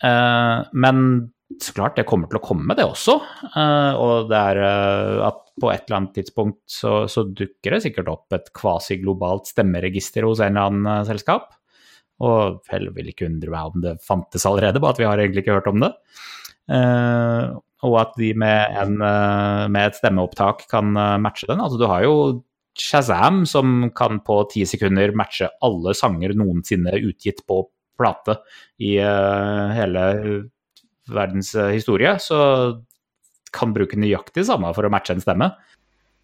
Eh, men så klart, det kommer til å komme, det også. Eh, og det er eh, at på et eller annet tidspunkt så, så dukker det sikkert opp et kvasiglobalt stemmeregister hos en eller annen eh, selskap. Og vel, vil ikke undre meg om det fantes allerede, bare at vi har egentlig ikke hørt om det. Og at de med, en, med et stemmeopptak kan matche den. Altså, du har jo Shazam som kan på ti sekunder matche alle sanger noensinne utgitt på plate i hele verdens historie, så kan bruke nøyaktig samme for å matche en stemme.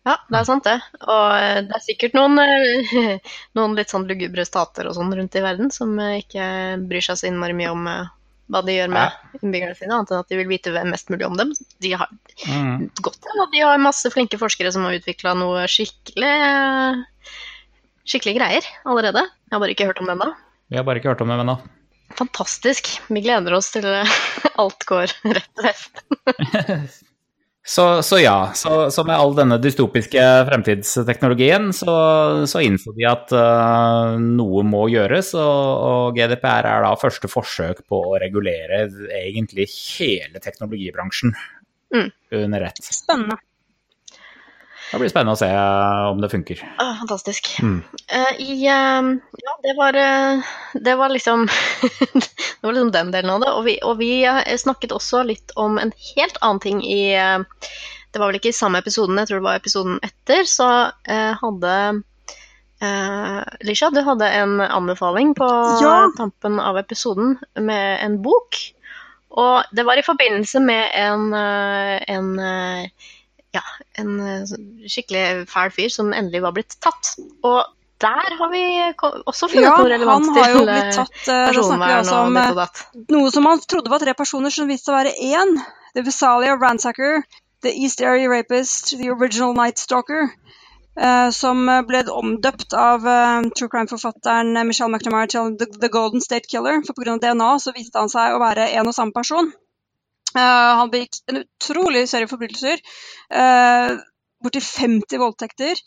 Ja, det er sant det. Og eh, det er sikkert noen, eh, noen litt sånn lugubre stater og sånn rundt i verden som eh, ikke bryr seg så innmari mye om hva de gjør med innbyggerne sine, annet enn at de vil vite mest mulig om dem. De har godt av at de har masse flinke forskere som har utvikla noe skikkelig skikkelig greier allerede. Jeg har bare ikke hørt om det ennå. Vi har bare ikke hørt om det ennå. Fantastisk. Vi gleder oss til eh, alt går rett til hest. Så, så ja, så, så med all denne dystopiske fremtidsteknologien, så, så innså de at uh, noe må gjøres, og, og, GDPR er da første forsøk på å regulere egentlig hele teknologibransjen mm. under ett. Spennende. Det blir spennende å se om det funker. Ah, fantastisk. Mm. Uh, i, uh, ja, det var, uh, det var liksom Det var liksom den delen av det. Og vi, og vi, snakket også litt om en helt annen ting i Det var vel ikke i samme episoden, jeg tror det var episoden etter, så hadde Lisha, du hadde en anbefaling på ja. tampen av episoden med en bok. Og det var i forbindelse med en, en ja, en eh, skikkelig fæl fyr som endelig var blitt tatt. Og der har vi også funnet ja, noe relevant til eh, tatt, Da snakker vi altså om. Noe som man trodde var tre personer, som viste seg å være én. The Vesalia Ransacker, The East Area Rapist, The Original Night Stalker. Uh, som ble omdøpt av uh, true crime-forfatteren Michelle McNamara til The, The Golden State Killer. For pga. DNA så viste han seg å være en og samme person. Uh, han begikk en utrolig serie forbrytelser. Uh, Borti 50 voldtekter,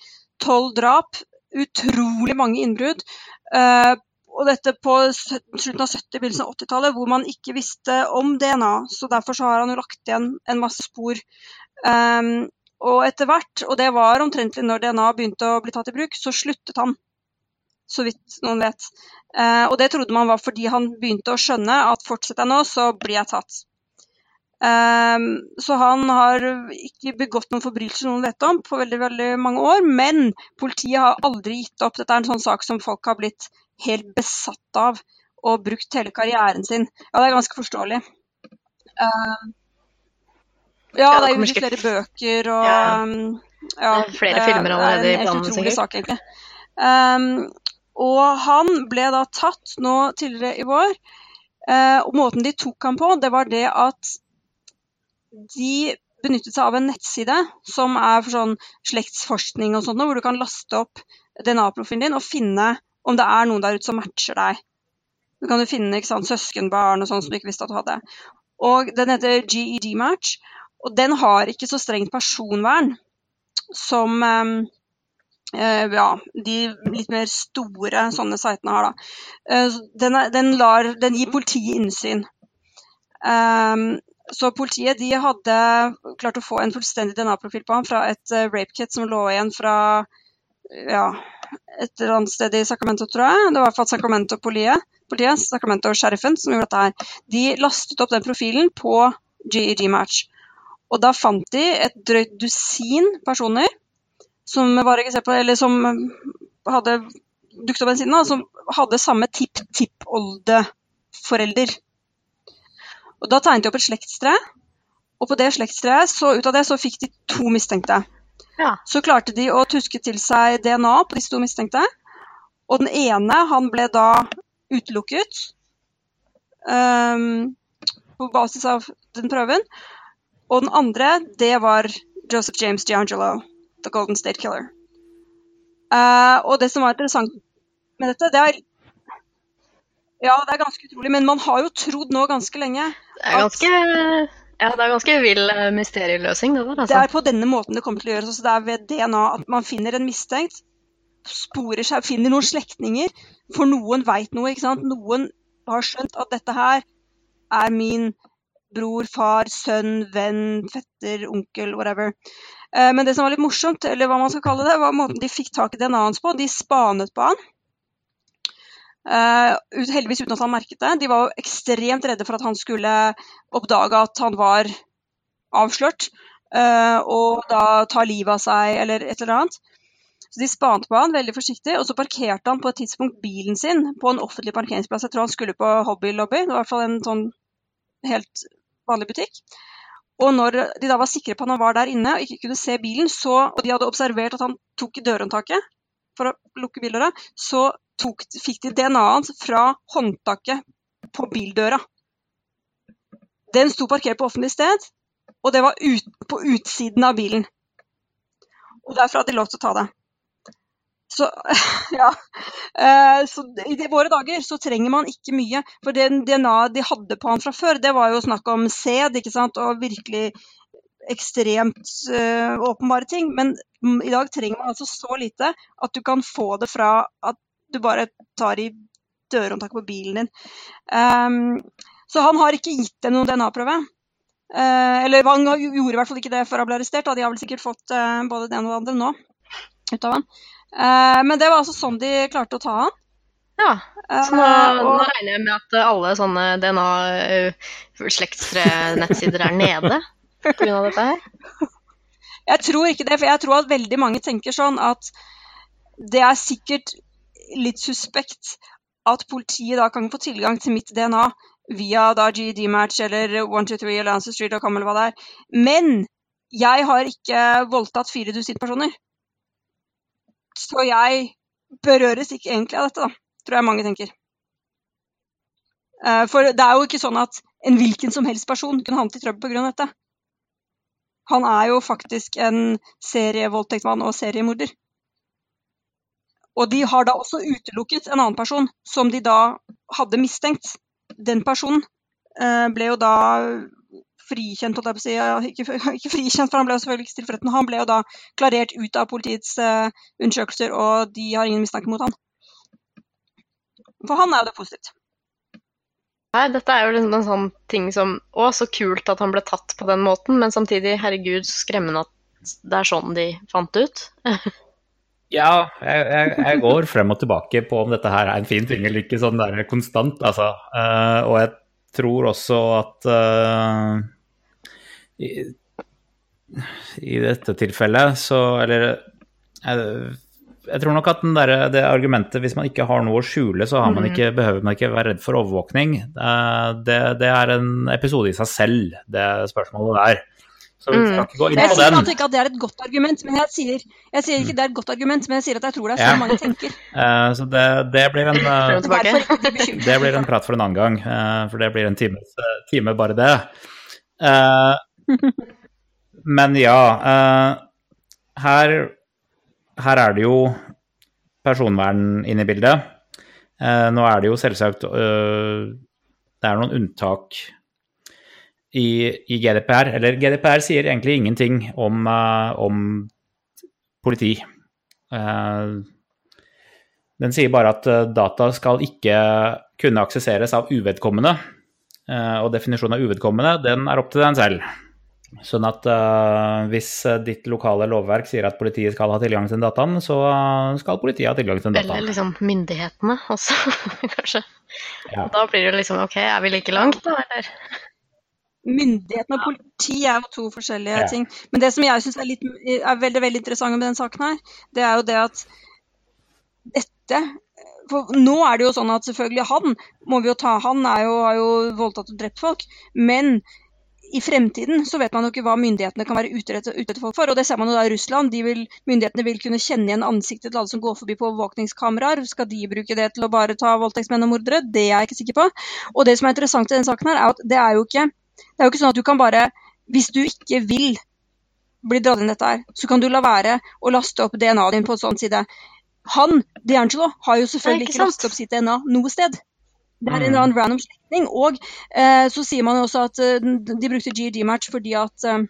12 drap, utrolig mange innbrudd. Uh, og dette på slutten av 70-, begynnelsen av 80-tallet, hvor man ikke visste om DNA. Så derfor så har han jo lagt igjen en masse spor. Um, og etter hvert, og det var omtrentlig når DNA begynte å bli tatt i bruk, så sluttet han. Så vidt noen vet. Uh, og det trodde man var fordi han begynte å skjønne at fortsetter jeg nå, så blir jeg tatt. Um, så han har ikke begått noen forbrytelser noen vet om på veldig veldig mange år. Men politiet har aldri gitt opp. Dette er en sånn sak som folk har blitt helt besatt av og brukt hele karrieren sin. Ja, det er ganske forståelig. Um, ja, det er jo flere bøker og ja. ja flere filmer allerede i planen, sikkert. sak, egentlig. Og han ble da tatt nå tidligere i vår. Og måten de tok ham på, det var det at de benyttet seg av en nettside som er for sånn slektsforskning og sånt, hvor du kan laste opp DNA-profilen din og finne om det er noen der ute som matcher deg. Du kan jo finne sant, søskenbarn og sånn som du ikke visste at du hadde. Og Den heter GED Match, og den har ikke så strengt personvern som um, uh, ja, de litt mer store sånne sitene har. da. Uh, den, er, den, lar, den, gir politiet innsyn. Um, så politiet de hadde klart å få en fullstendig DNA-profil på ham fra et uh, rape kit som lå igjen fra ja, et eller annet sted i Sacramento, tror jeg. Det var i hvert fall Sacramento-politiet, politiet, Sacramento-sheriffen, som gjorde dette her. De lastet opp den profilen på GEG Match. Og da fant de et drøyt dusin personer som på, som hadde dukket opp den siden, som hadde samme tipp-tipp-oldeforelder. Og Da tegnet de opp et slektstre, og på det slektstreet, så ut av det så fikk de to mistenkte. Ja. Så klarte de å tuske til seg DNA på disse to mistenkte. Og den ene han ble da utelukket um, på basis av den prøven. Og den andre, det var Joseph James D'Angelo, The Golden State Killer. Uh, og det som var interessant med dette, det er ja, det er ganske utrolig. Men man har jo trodd nå ganske lenge Det er ganske, ja, det er ganske vill eh, mysterieløsning, det der. Altså. Det er på denne måten det kommer til å gjøres. Altså, det er ved DNA at man finner en mistenkt, sporer seg, finner noen slektninger. For noen veit noe, ikke sant. Noen har skjønt at dette her er min bror, far, sønn, venn, fetter, onkel, whatever. Eh, men det som var litt morsomt, eller hva man skal kalle det, var måten de fikk tak i DNA-en hans på. De spanet på han. Uh, heldigvis uten at han merket det. De var jo ekstremt redde for at han skulle oppdage at han var avslørt, uh, og da ta livet av seg eller et eller annet. Så De spante på han veldig forsiktig, og så parkerte han på et tidspunkt bilen sin på en offentlig parkeringsplass. Jeg tror han skulle på Hobby Lobby, det var i hvert fall en sånn helt vanlig butikk. Og når de da var sikre på at han var der inne og ikke kunne se bilen, så, og de hadde observert at han tok i dørhåndtaket for å lukke bildøra, så tok, fikk de DNA-et fra håndtaket på bildøra. Den sto parkert på offentlig sted, og det var ut, på utsiden av bilen. Og derfor hadde de lov til å ta det. Så ja. Eh, så I våre dager så trenger man ikke mye. For det DNA de hadde på han fra før, det var jo snakk om sæd, ikke sant, og virkelig ekstremt uh, åpenbare ting. Men i dag trenger man altså så lite at du kan få det fra at du bare tar i dørhåndtaket på bilen din. Um, så han har ikke gitt dem noen DNA-prøve. Uh, eller han gjorde i hvert fall ikke det før han ble arrestert. Da. De har vel sikkert fått uh, både det ene og det andre nå ut av han. Uh, men det var altså sånn de klarte å ta han. Ja, så nå, nå regner jeg med at alle sånne DNA-slektstre-nettsider er nede pga. dette her? Jeg tror ikke det, for jeg tror at veldig mange tenker sånn at det er sikkert litt suspekt at politiet da kan få tilgang til mitt DNA via da GED-match eller 123 eller Ancestry.com eller hva det er. Men jeg har ikke voldtatt fire dusin personer. Så jeg berøres ikke egentlig av dette, da, tror jeg mange tenker. Eh, for det er jo ikke sånn at en hvilken som helst person kunne havnet i trøbbel pga. dette. Han er jo faktisk en serievoldtektsmann og seriemorder. Og de har da også utelukket en annen person som de da hadde mistenkt. Den personen eh, ble jo da frikjent, holdt jeg på å si. Ikke, frikjent, for han ble jo selvfølgelig ikke stilt for retten. Han ble jo da klarert ut av politiets uh, undersøkelser, og de har ingen mistanke mot han. For han er jo det positivt. Nei, dette er jo liksom en sånn ting som Å, så kult at han ble tatt på den måten, men samtidig, herregud, så skremmende at det er sånn de fant ut. Ja, jeg, jeg, jeg, går frem og tilbake på om dette her er en fin ting eller ikke, sånn der konstant, altså. Uh, og jeg tror også at uh, i, i, dette tilfellet så Eller jeg, jeg tror nok at der, det argumentet hvis man ikke har noe å skjule, så man mm. ikke, behøver man ikke være redd for overvåkning. Uh, det, det, er en episode i seg selv, det spørsmålet der. Så vi skal ikke gå inn på den. Jeg sier ikke at det er et godt argument, men jeg sier, jeg sier ikke det er et godt argument, men jeg sier at jeg tror det er så ja. mange tenker. Uh, så det, det, blir en, uh, det blir en prat for en annen gang, uh, for det blir en time, time bare det. men ja, her, her, er det jo personvern inne i bildet. nå er det jo selvsagt Det er noen unntak i, i, GDPR. Eller GDPR sier egentlig ingenting om, uh, om politi. Uh, den sier bare at uh, data skal ikke kunne aksesseres av uvedkommende. og definisjonen av uvedkommende, den er opp til den selv. Sånn at hvis ditt lokale lovverk sier at politiet skal ha tilgang til dataen, så skal politiet ha tilgang til dataen. Eller liksom myndighetene også, kanskje. Ja. Da blir det liksom ok, er vi like langt da, eller? Myndighetene og politi er jo to forskjellige ja. ting. Men det som jeg syns er, er, veldig veldig interessant med den saken, her, det er jo det at dette for Nå er det jo sånn at selvfølgelig han må vi jo ta, han er jo, har jo voldtatt og drept folk. Men i fremtiden så vet man jo ikke hva myndighetene kan være ute etter, ute etter folk for. og Det ser man jo da i Russland. Vil, myndighetene vil kunne kjenne igjen ansiktet til alle som går forbi på overvåkningskameraer. Skal de bruke det til å bare ta voldtektsmenn og mordere? Det er jeg ikke sikker på. Og det som er interessant i denne saken, her, er at det er jo ikke det er jo ikke sånn at du kan bare Hvis du ikke vil bli dratt inn dette her, så kan du la være å laste opp DNA-et din på en sånn side. Han, D'Angelo, har jo selvfølgelig ikke, ikke lastet opp sitt DNA noe sted. Det er en eller annen random slektning. Og eh, så sier man jo også at eh, de brukte GED-match fordi at eh,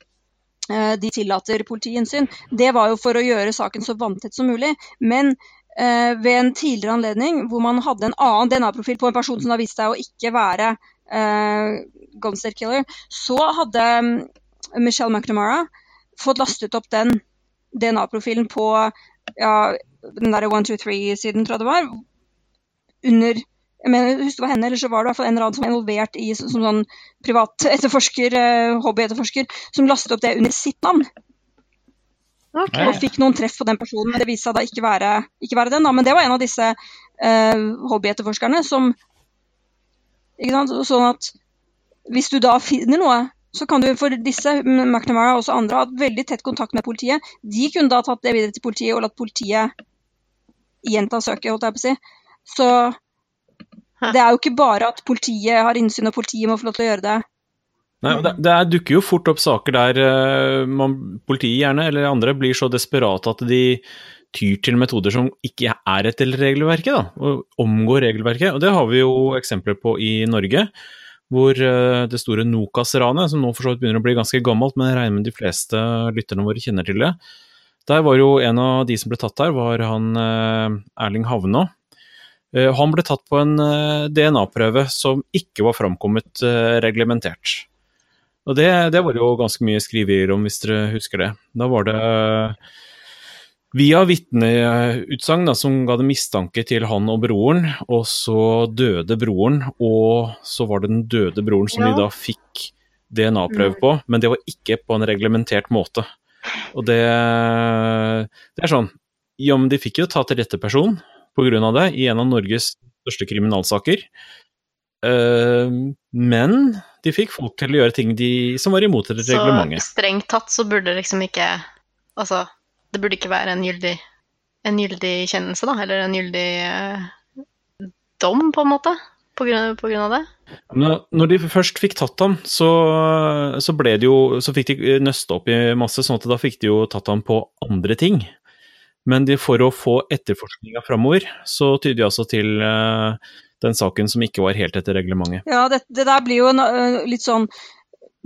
eh, de tillater politiinnsyn. Det var jo for å gjøre saken så vanntett som mulig. Men eh, ved en tidligere anledning hvor man hadde en annen DNA-profil på en person som har vist seg å ikke være uh, Golden Killer, så hadde mm, Michelle McNamara fått lastet opp den DNA-profilen på ja, den derre 123-siden, tror jeg det var, under jeg mener, husker det var henne, eller så var det i hvert fall en eller annen som var involvert i som, som sånn privat etterforsker, uh, hobbyetterforsker, som lastet opp det under sitt navn. Okay. Og fikk noen treff på den personen, men det viste seg da ikke være, ikke være den. da, Men det var en av disse uh, hobbyetterforskerne som Sånn at hvis du da finner noe, så kan du for disse, McNamara og også andre, ha veldig tett kontakt med politiet. De kunne da tatt det videre til politiet og latt politiet gjenta søket, holdt jeg på å si. Så det er jo ikke bare at politiet har innsyn og politiet må få lov til å gjøre det. Nei, det, det dukker jo fort opp saker der uh, man, politiet gjerne, eller andre, blir så desperate at de tyr til metoder som ikke er etter regelverket, da, og omgår regelverket. Og det har vi jo eksempler på i Norge. hvor eh, det store Nokas-ranet, som nå for så vidt begynner å bli ganske gammelt, men jeg regner med de fleste lytterne våre kjenner til det. Der var jo en av de som ble tatt der, var han eh, Erling Havnå. Eh, Han ble tatt på en DNA-prøve som ikke var framkommet reglementert. Og det, det var jo ganske mye skriverier om, hvis dere husker det. Da var det via vitneutsagn som ga det mistanke til han og broren, og så døde broren, og så var det den døde broren som Ja. de da fikk DNA-prøve på, men det var ikke på en reglementert måte. Og det, det er sånn Ja, men de fikk jo ta til rette person av det i en av Norges største kriminalsaker. Uh, men de fikk folk til å gjøre ting de, som var imot det Så strengt tatt så burde liksom ikke Altså, det burde ikke være en gyldig, en gyldig kjennelse, da, eller en gyldig eh, dom, på en måte, på grunn, på grunn av det. Når når de først fikk tatt ham, så, så ble det jo Så fikk de nøste opp i masse, sånn at da fikk de jo tatt ham på andre ting. Men de, for å få etterforskninga framover, så tyder de altså til eh, den saken som ikke var helt etter reglementet. Ja, det, det der blir jo en, litt sånn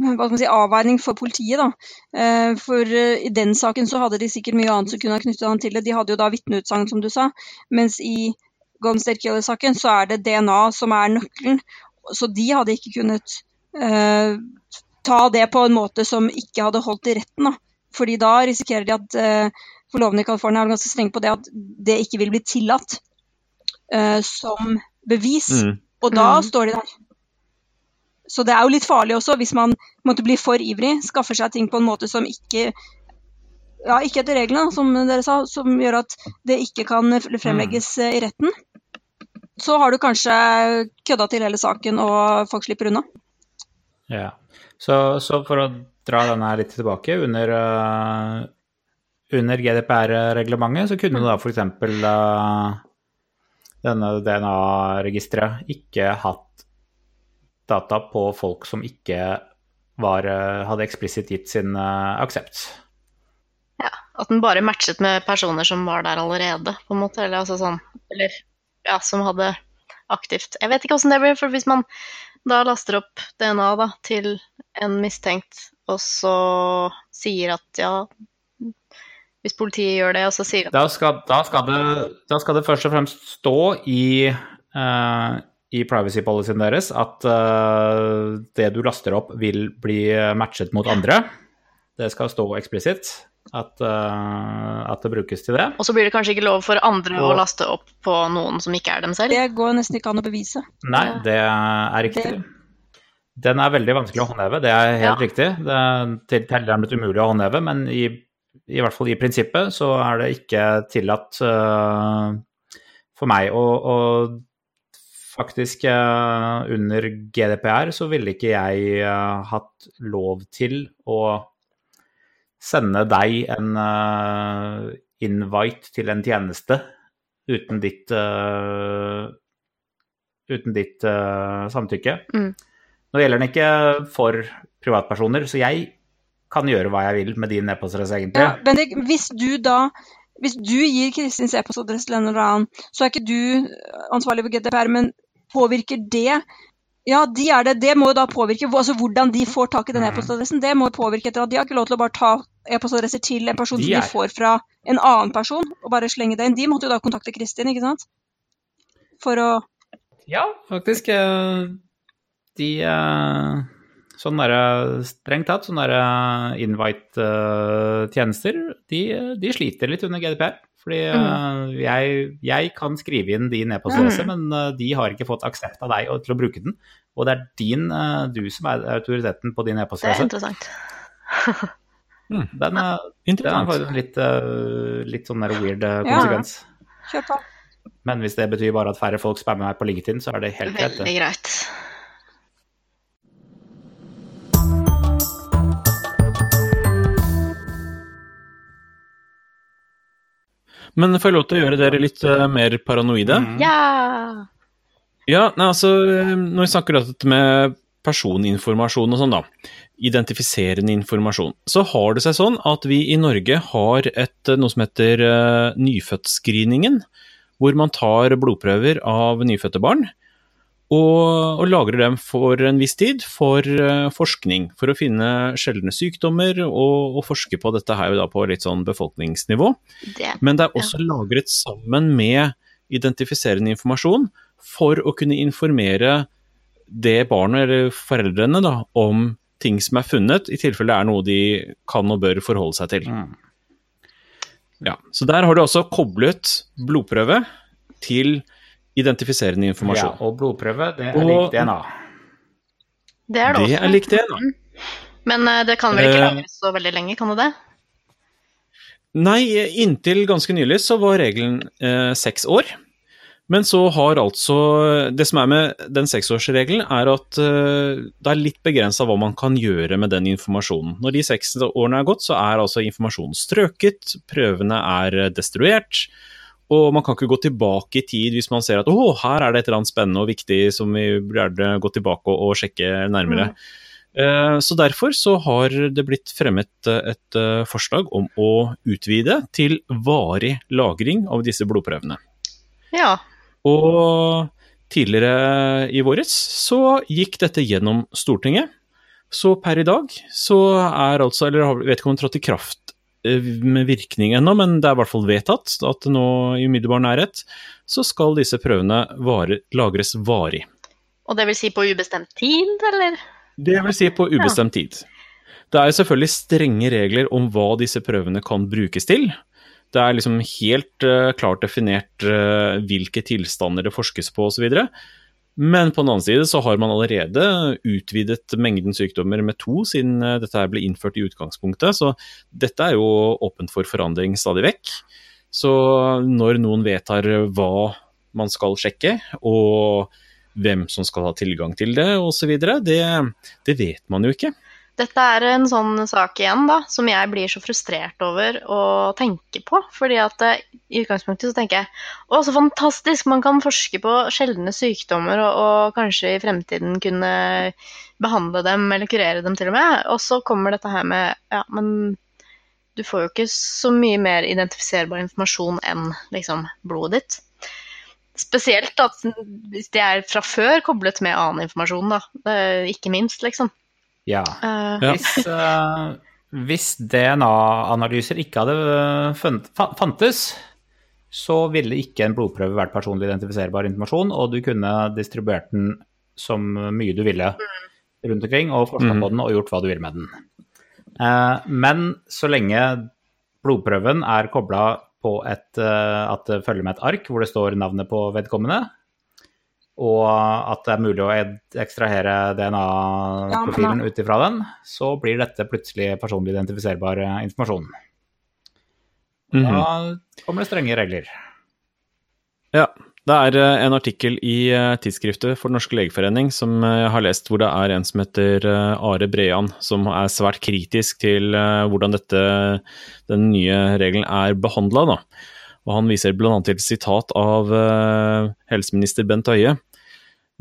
hva skal man si, avveining for politiet. da. Eh, For i den saken så hadde de sikkert mye annet som kunne ha knyttet han til det. De hadde jo da vitneutsagn, som du sa. Mens i State Killer-saken så er det DNA som er nøkkelen. Så de hadde ikke kunnet uh, ta det på en måte som ikke hadde holdt i retten. da. Fordi da risikerer de at uh, forlovene i California er ganske strenge på det at det ikke vil bli tillatt uh, som bevis. Mm. Og da Mm. står de der. Så det er jo litt farlig også, hvis man måtte bli for ivrig, skaffer seg ting på en måte som ikke ja, ikke etter reglene, som dere sa, som gjør at det ikke kan fremlegges eh, i retten. Så har du kanskje kødda til hele saken, og folk slipper unna. Ja. Så, så for å dra denne litt tilbake, under, eh, under GDPR-reglementet så kunne da f.eks. Uh, denne DNA-registeret ikke hatt data på folk som ikke var, eh, hadde eksplisitt gitt sin eh, aksept. Ja, At den bare matchet med personer som var der allerede, på en måte. Eller altså sånn Eller ja, som hadde aktivt Jeg vet ikke åssen det blir, for hvis man da laster opp DNA da, til en mistenkt, og så sier at ja Hvis politiet gjør det, og så sier at Da skal, da skal, det, da skal det først og fremst stå i, eh, i privacy policyen deres at uh, det du laster opp, vil bli matchet mot andre. Det skal stå eksplisitt at, uh, at det brukes til det. Og så blir det kanskje ikke lov for andre å laste opp på noen som ikke er dem selv. Det går nesten ikke an å bevise. Nei, det er riktig. Den er veldig vanskelig å håndheve, det er helt Ja. riktig. Det er til blitt umulig å håndheve, men i, i hvert fall i prinsippet så er det ikke tillatt uh, for meg å, å Faktisk eh, under GDPR så ville ikke jeg eh, hatt lov til å sende deg en eh, invite til en tjeneste uten ditt uten ditt samtykke. Mm. Nå gjelder den ikke for privatpersoner, så jeg kan gjøre hva jeg vil med din e-postadresse, egentlig. Ja, Bendik, hvis du da hvis du gir Kristins e-postadresse til en eller annen, så er ikke du ansvarlig for GDPR, men påvirker det Ja, de er det. Det må jo da påvirke altså hvordan de får tak i den e-postadressen. Det må jo påvirke etter at de har ikke lov til å bare ta e-postadresser til en person De som de får fra en annen person, og bare slenge det inn. De måtte jo da kontakte Kristin, ikke sant? For å Ja, faktisk. eh, De eh, Sånn derre strengt tatt, sånne derre invite-tjenester, de, de sliter litt under GDPR. Fordi mm. jeg, jeg kan skrive inn din e-postadresse, men eh, de har ikke fått aksept av deg til å bruke den. Og det er din, eh, du som er autoriteten på din Det er e-postadresse. interessant. Den, er- den er faktisk litt, eh, litt sånn der weird konsekvens. Ja. Kjør på. Men hvis det betyr bare at færre folk spammer meg på LinkedIn, så er det helt greit. Veldig greit. Men får jeg lov til å gjøre dere litt uh, mer paranoide? Mm. Ja! Ja, nei, altså, eh, når vi snakker om dette med personinformasjon og sånn, da, identifiserende informasjon, så har det seg sånn at vi i Norge har et, eh, noe som heter uh, nyfødtscreeningen, hvor man tar blodprøver av nyfødte barn. Og, og lagrer dem for en viss tid for eh, forskning. For å finne sjeldne sykdommer og, og forske på dette her da på litt sånn befolkningsnivå. Det. Men det er også lagret sammen med identifiserende informasjon for å kunne informere det barnet eller foreldrene da, om ting som er funnet, i tilfelle det er noe de kan og bør forholde seg til. Mm. Ja, Så der har du også koblet blodprøve til identifiserende informasjon. Ja, og blodprøve, det er Og- lik DNA. Det er det også. det er likt det, da. Men eh, det kan vel ikke Eh. lagres så veldig lenge, kan det det? Nei, inntil ganske nylig så var regelen eh, seks år. Men så har altså Det som er med den seksårsregelen, er at eh, det er litt begrensa hva man kan gjøre med den informasjonen. Når de seks årene er gått, så er altså informasjonen strøket, prøvene er destruert. Og man kan ikke gå tilbake i tid hvis man ser at å, her er det et eller annet spennende og viktig som vi burde gå tilbake og, og sjekke nærmere. Eh, Så derfor så har det blitt fremmet eh, et eh, forslag om å utvide til varig lagring av disse blodprøvene. Ja. Og tidligere i våres så gikk dette gjennom Stortinget. Så per i dag så er altså, eller jeg vet ikke om den trådte i kraft med virkning ennå, men det er i hvert fall vedtatt at nå i umiddelbar nærhet så skal disse prøvene vare, lagres varig. Og det vil si på ubestemt tid, eller? Det vil si på ubestemt tid. Det er selvfølgelig strenge regler om hva disse prøvene kan brukes til. Det er liksom helt uh, klart definert uh, hvilke tilstander det forskes på osv. Men på den annen side så har man allerede utvidet mengden sykdommer med to siden eh, dette ble innført i utgangspunktet. Så dette er jo åpent for forandring stadig vekk. Så når noen vedtar hva man skal sjekke, og hvem som skal ha tilgang til det osv., det, det vet man jo ikke. Dette er en sånn sak igjen da, som jeg blir så frustrert over å tenke på. Fordi at eh, i utgangspunktet så tenker jeg å, så fantastisk, man kan forske på sjeldne sykdommer og, og kanskje i fremtiden kunne behandle dem eller kurere dem til og med. Og så kommer dette her med ja, men du får jo ikke så mye mer identifiserbar informasjon enn liksom blodet ditt. Spesielt at det er fra før koblet med annen informasjon, da. Eh, Ikke minst, liksom. Ja. Uh, Ja. Hvis, uh, hvis DNA-analyser ikke hadde funnet, fantes, så ville ikke en blodprøve vært personlig identifiserbar informasjon, og du kunne distribuert den som mye du ville rundt omkring, og forska Mhm. på den og gjort hva du ville med den. Uh, Men så lenge blodprøven er kobla på et, eh, at det følger med et ark hvor det står navnet på vedkommende, og at det er mulig å ekstrahere DNA-profilen ut ifra den, så blir dette plutselig personlig identifiserbar eh, informasjon. Mhm. Da kommer det strenge regler. Ja. Det er eh, en artikkel i eh, tidsskriftet for Den norske legeforening som jeg har lest, hvor det er en som heter Are Brean, som er svært kritisk til hvordan dette, den nye regelen er behandla. Og han viser bl.a. til et sitat av helseminister Bent Høie,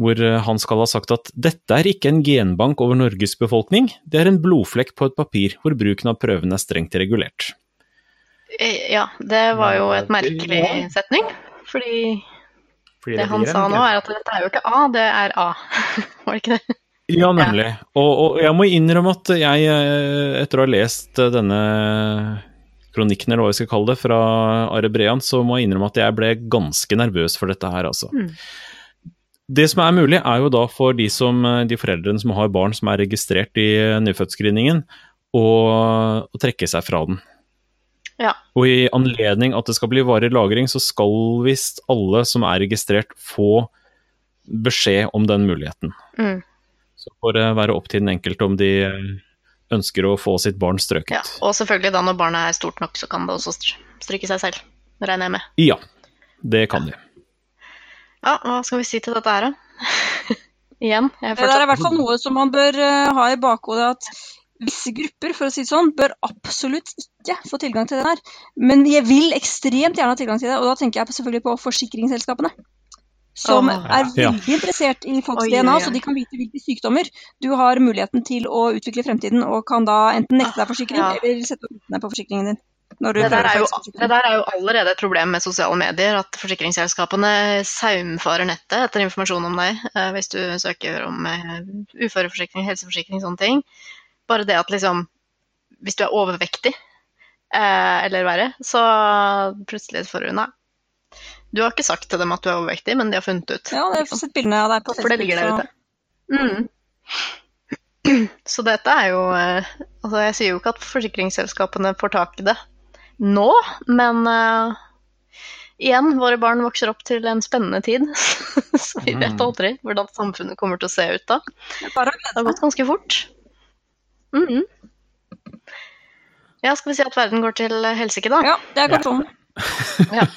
hvor eh, han skal ha sagt at dette er ikke en genbank over Norges befolkning, det er en blodflekk på et papir hvor bruken av prøvene er strengt regulert. Eh, Ja, det var jo et merkelig setning. Fordi Fordi det han sa nå, er at dette er jo ikke A, det er A. Var det ikke det? Ja, nemlig. Og, og jeg må innrømme at jeg, eh, etter å ha lest denne kronikken, eller hva vi skal kalle det, fra Are Brean, så må jeg innrømme at jeg ble ganske nervøs for dette her, altså. Mm. Det som er mulig, er jo da for de, som, eh, de foreldrene som har barn som er registrert i eh, nyfødtscreeningen, å, å trekke seg fra den. Ja. Og i anledning at det skal bli varig lagring, så skal visst alle som er registrert, få beskjed om den muligheten. Mm. Så får det være opp til den enkelte om de eh, ønsker å få sitt barn strøket. Ja, og selvfølgelig da når barnet er stort nok, så kan det også str- stryke seg selv. Regner jeg med. Ja, det kan de. Ja, hva skal vi si til dette her, da? Igjen. Jeg Det er i hvert fall noe som man bør eh, ha i bakhodet, at visse grupper for å si det sånn, bør absolutt ikke få tilgang til det der. Men jeg vil ekstremt gjerne ha tilgang til det, og da tenker jeg selvfølgelig på forsikringsselskapene. Som Åh. er Ja. veldig interessert i folks Oi, oi, DNA, oi. så de kan vite hvilke sykdommer du har muligheten til å utvikle i fremtiden, og kan da enten nekte deg forsikring Ja. eller sette opp utene på forsikringen din. Det der, er jo, det der er jo allerede et problem med sosiale medier, at forsikringsselskapene saumfarer nettet etter informasjon om deg eh, hvis du søker om eh, uføreforsikring, helseforsikring, sånne ting. Bare det at liksom Hvis du er overvektig eh, eller verre, så plutselig får du Nei. Du har ikke sagt til dem at du er overvektig, men de har funnet ut. Ja, jeg har sett bildene av deg på For det ligger der ute. Mm. Så dette er jo Altså, jeg sier jo ikke at forsikringsselskapene får tak i det nå, men uh, igjen, våre barn vokser opp til en spennende tid. Så vi vet Mm. aldri hvordan samfunnet kommer til å se ut da. Det Bare å Det har gått ganske fort. Mhm. Ja, skal vi si at verden går til helsike, da? Ja, det er godt sånn.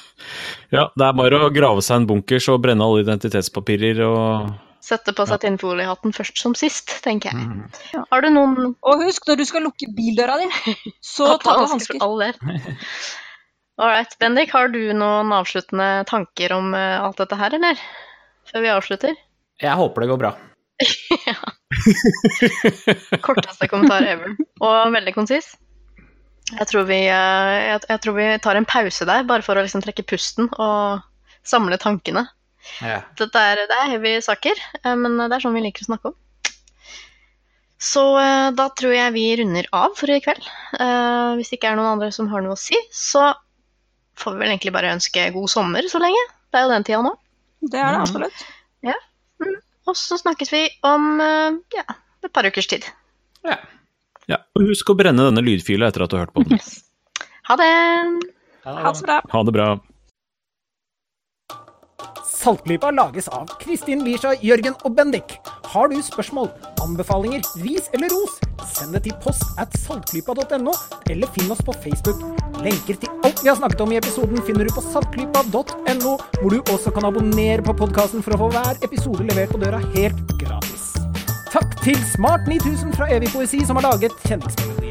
Ja, det er bare å grave seg en bunkers og brenne alle identitetspapirer og Sette på seg tinnfoliehatten først som sist, tenker jeg. Mm. Har du noen Og husk, når du skal lukke bildøra di, så ta på hansker. All right. Bendik, har du noen avsluttende tanker om eh, alt dette her, eller? Før vi avslutter? Jeg håper det går bra. ja. Korteste kommentar ever. Og veldig konsis. Jeg tror, vi, eh, jeg, jeg tror vi tar en pause der, bare for å liksom trekke pusten og samle tankene. Ja. Dette er, det er heavy saker, eh, men det er sånn vi liker å snakke om. Så eh, da tror jeg vi runder av for i kveld. Eh, hvis det ikke er noen andre som har noe å si, så får vi vel egentlig bare ønske god sommer så lenge. Det er jo den tida nå. Det er det absolutt. Og så snakkes vi om ja, et par ukers tid. ja. Ja, og husk å brenne denne lydfila etter at du har hørt på den. Ha det! Ha det så bra. Ha det bra. Saltklypa lages av Kristin Lisha, Jørgen og Bendik. Har du spørsmål, anbefalinger, ris eller ros, send det til post at saltklypa.no, eller finn oss på Facebook. Lenker til alt vi har snakket om i episoden finner du på saltklypa.no, hvor du også kan abonnere på podkasten for å få hver episode levert på døra helt gratis. Takk til Smart 9000 fra Evig poesi som har laget kjenningsmelodien.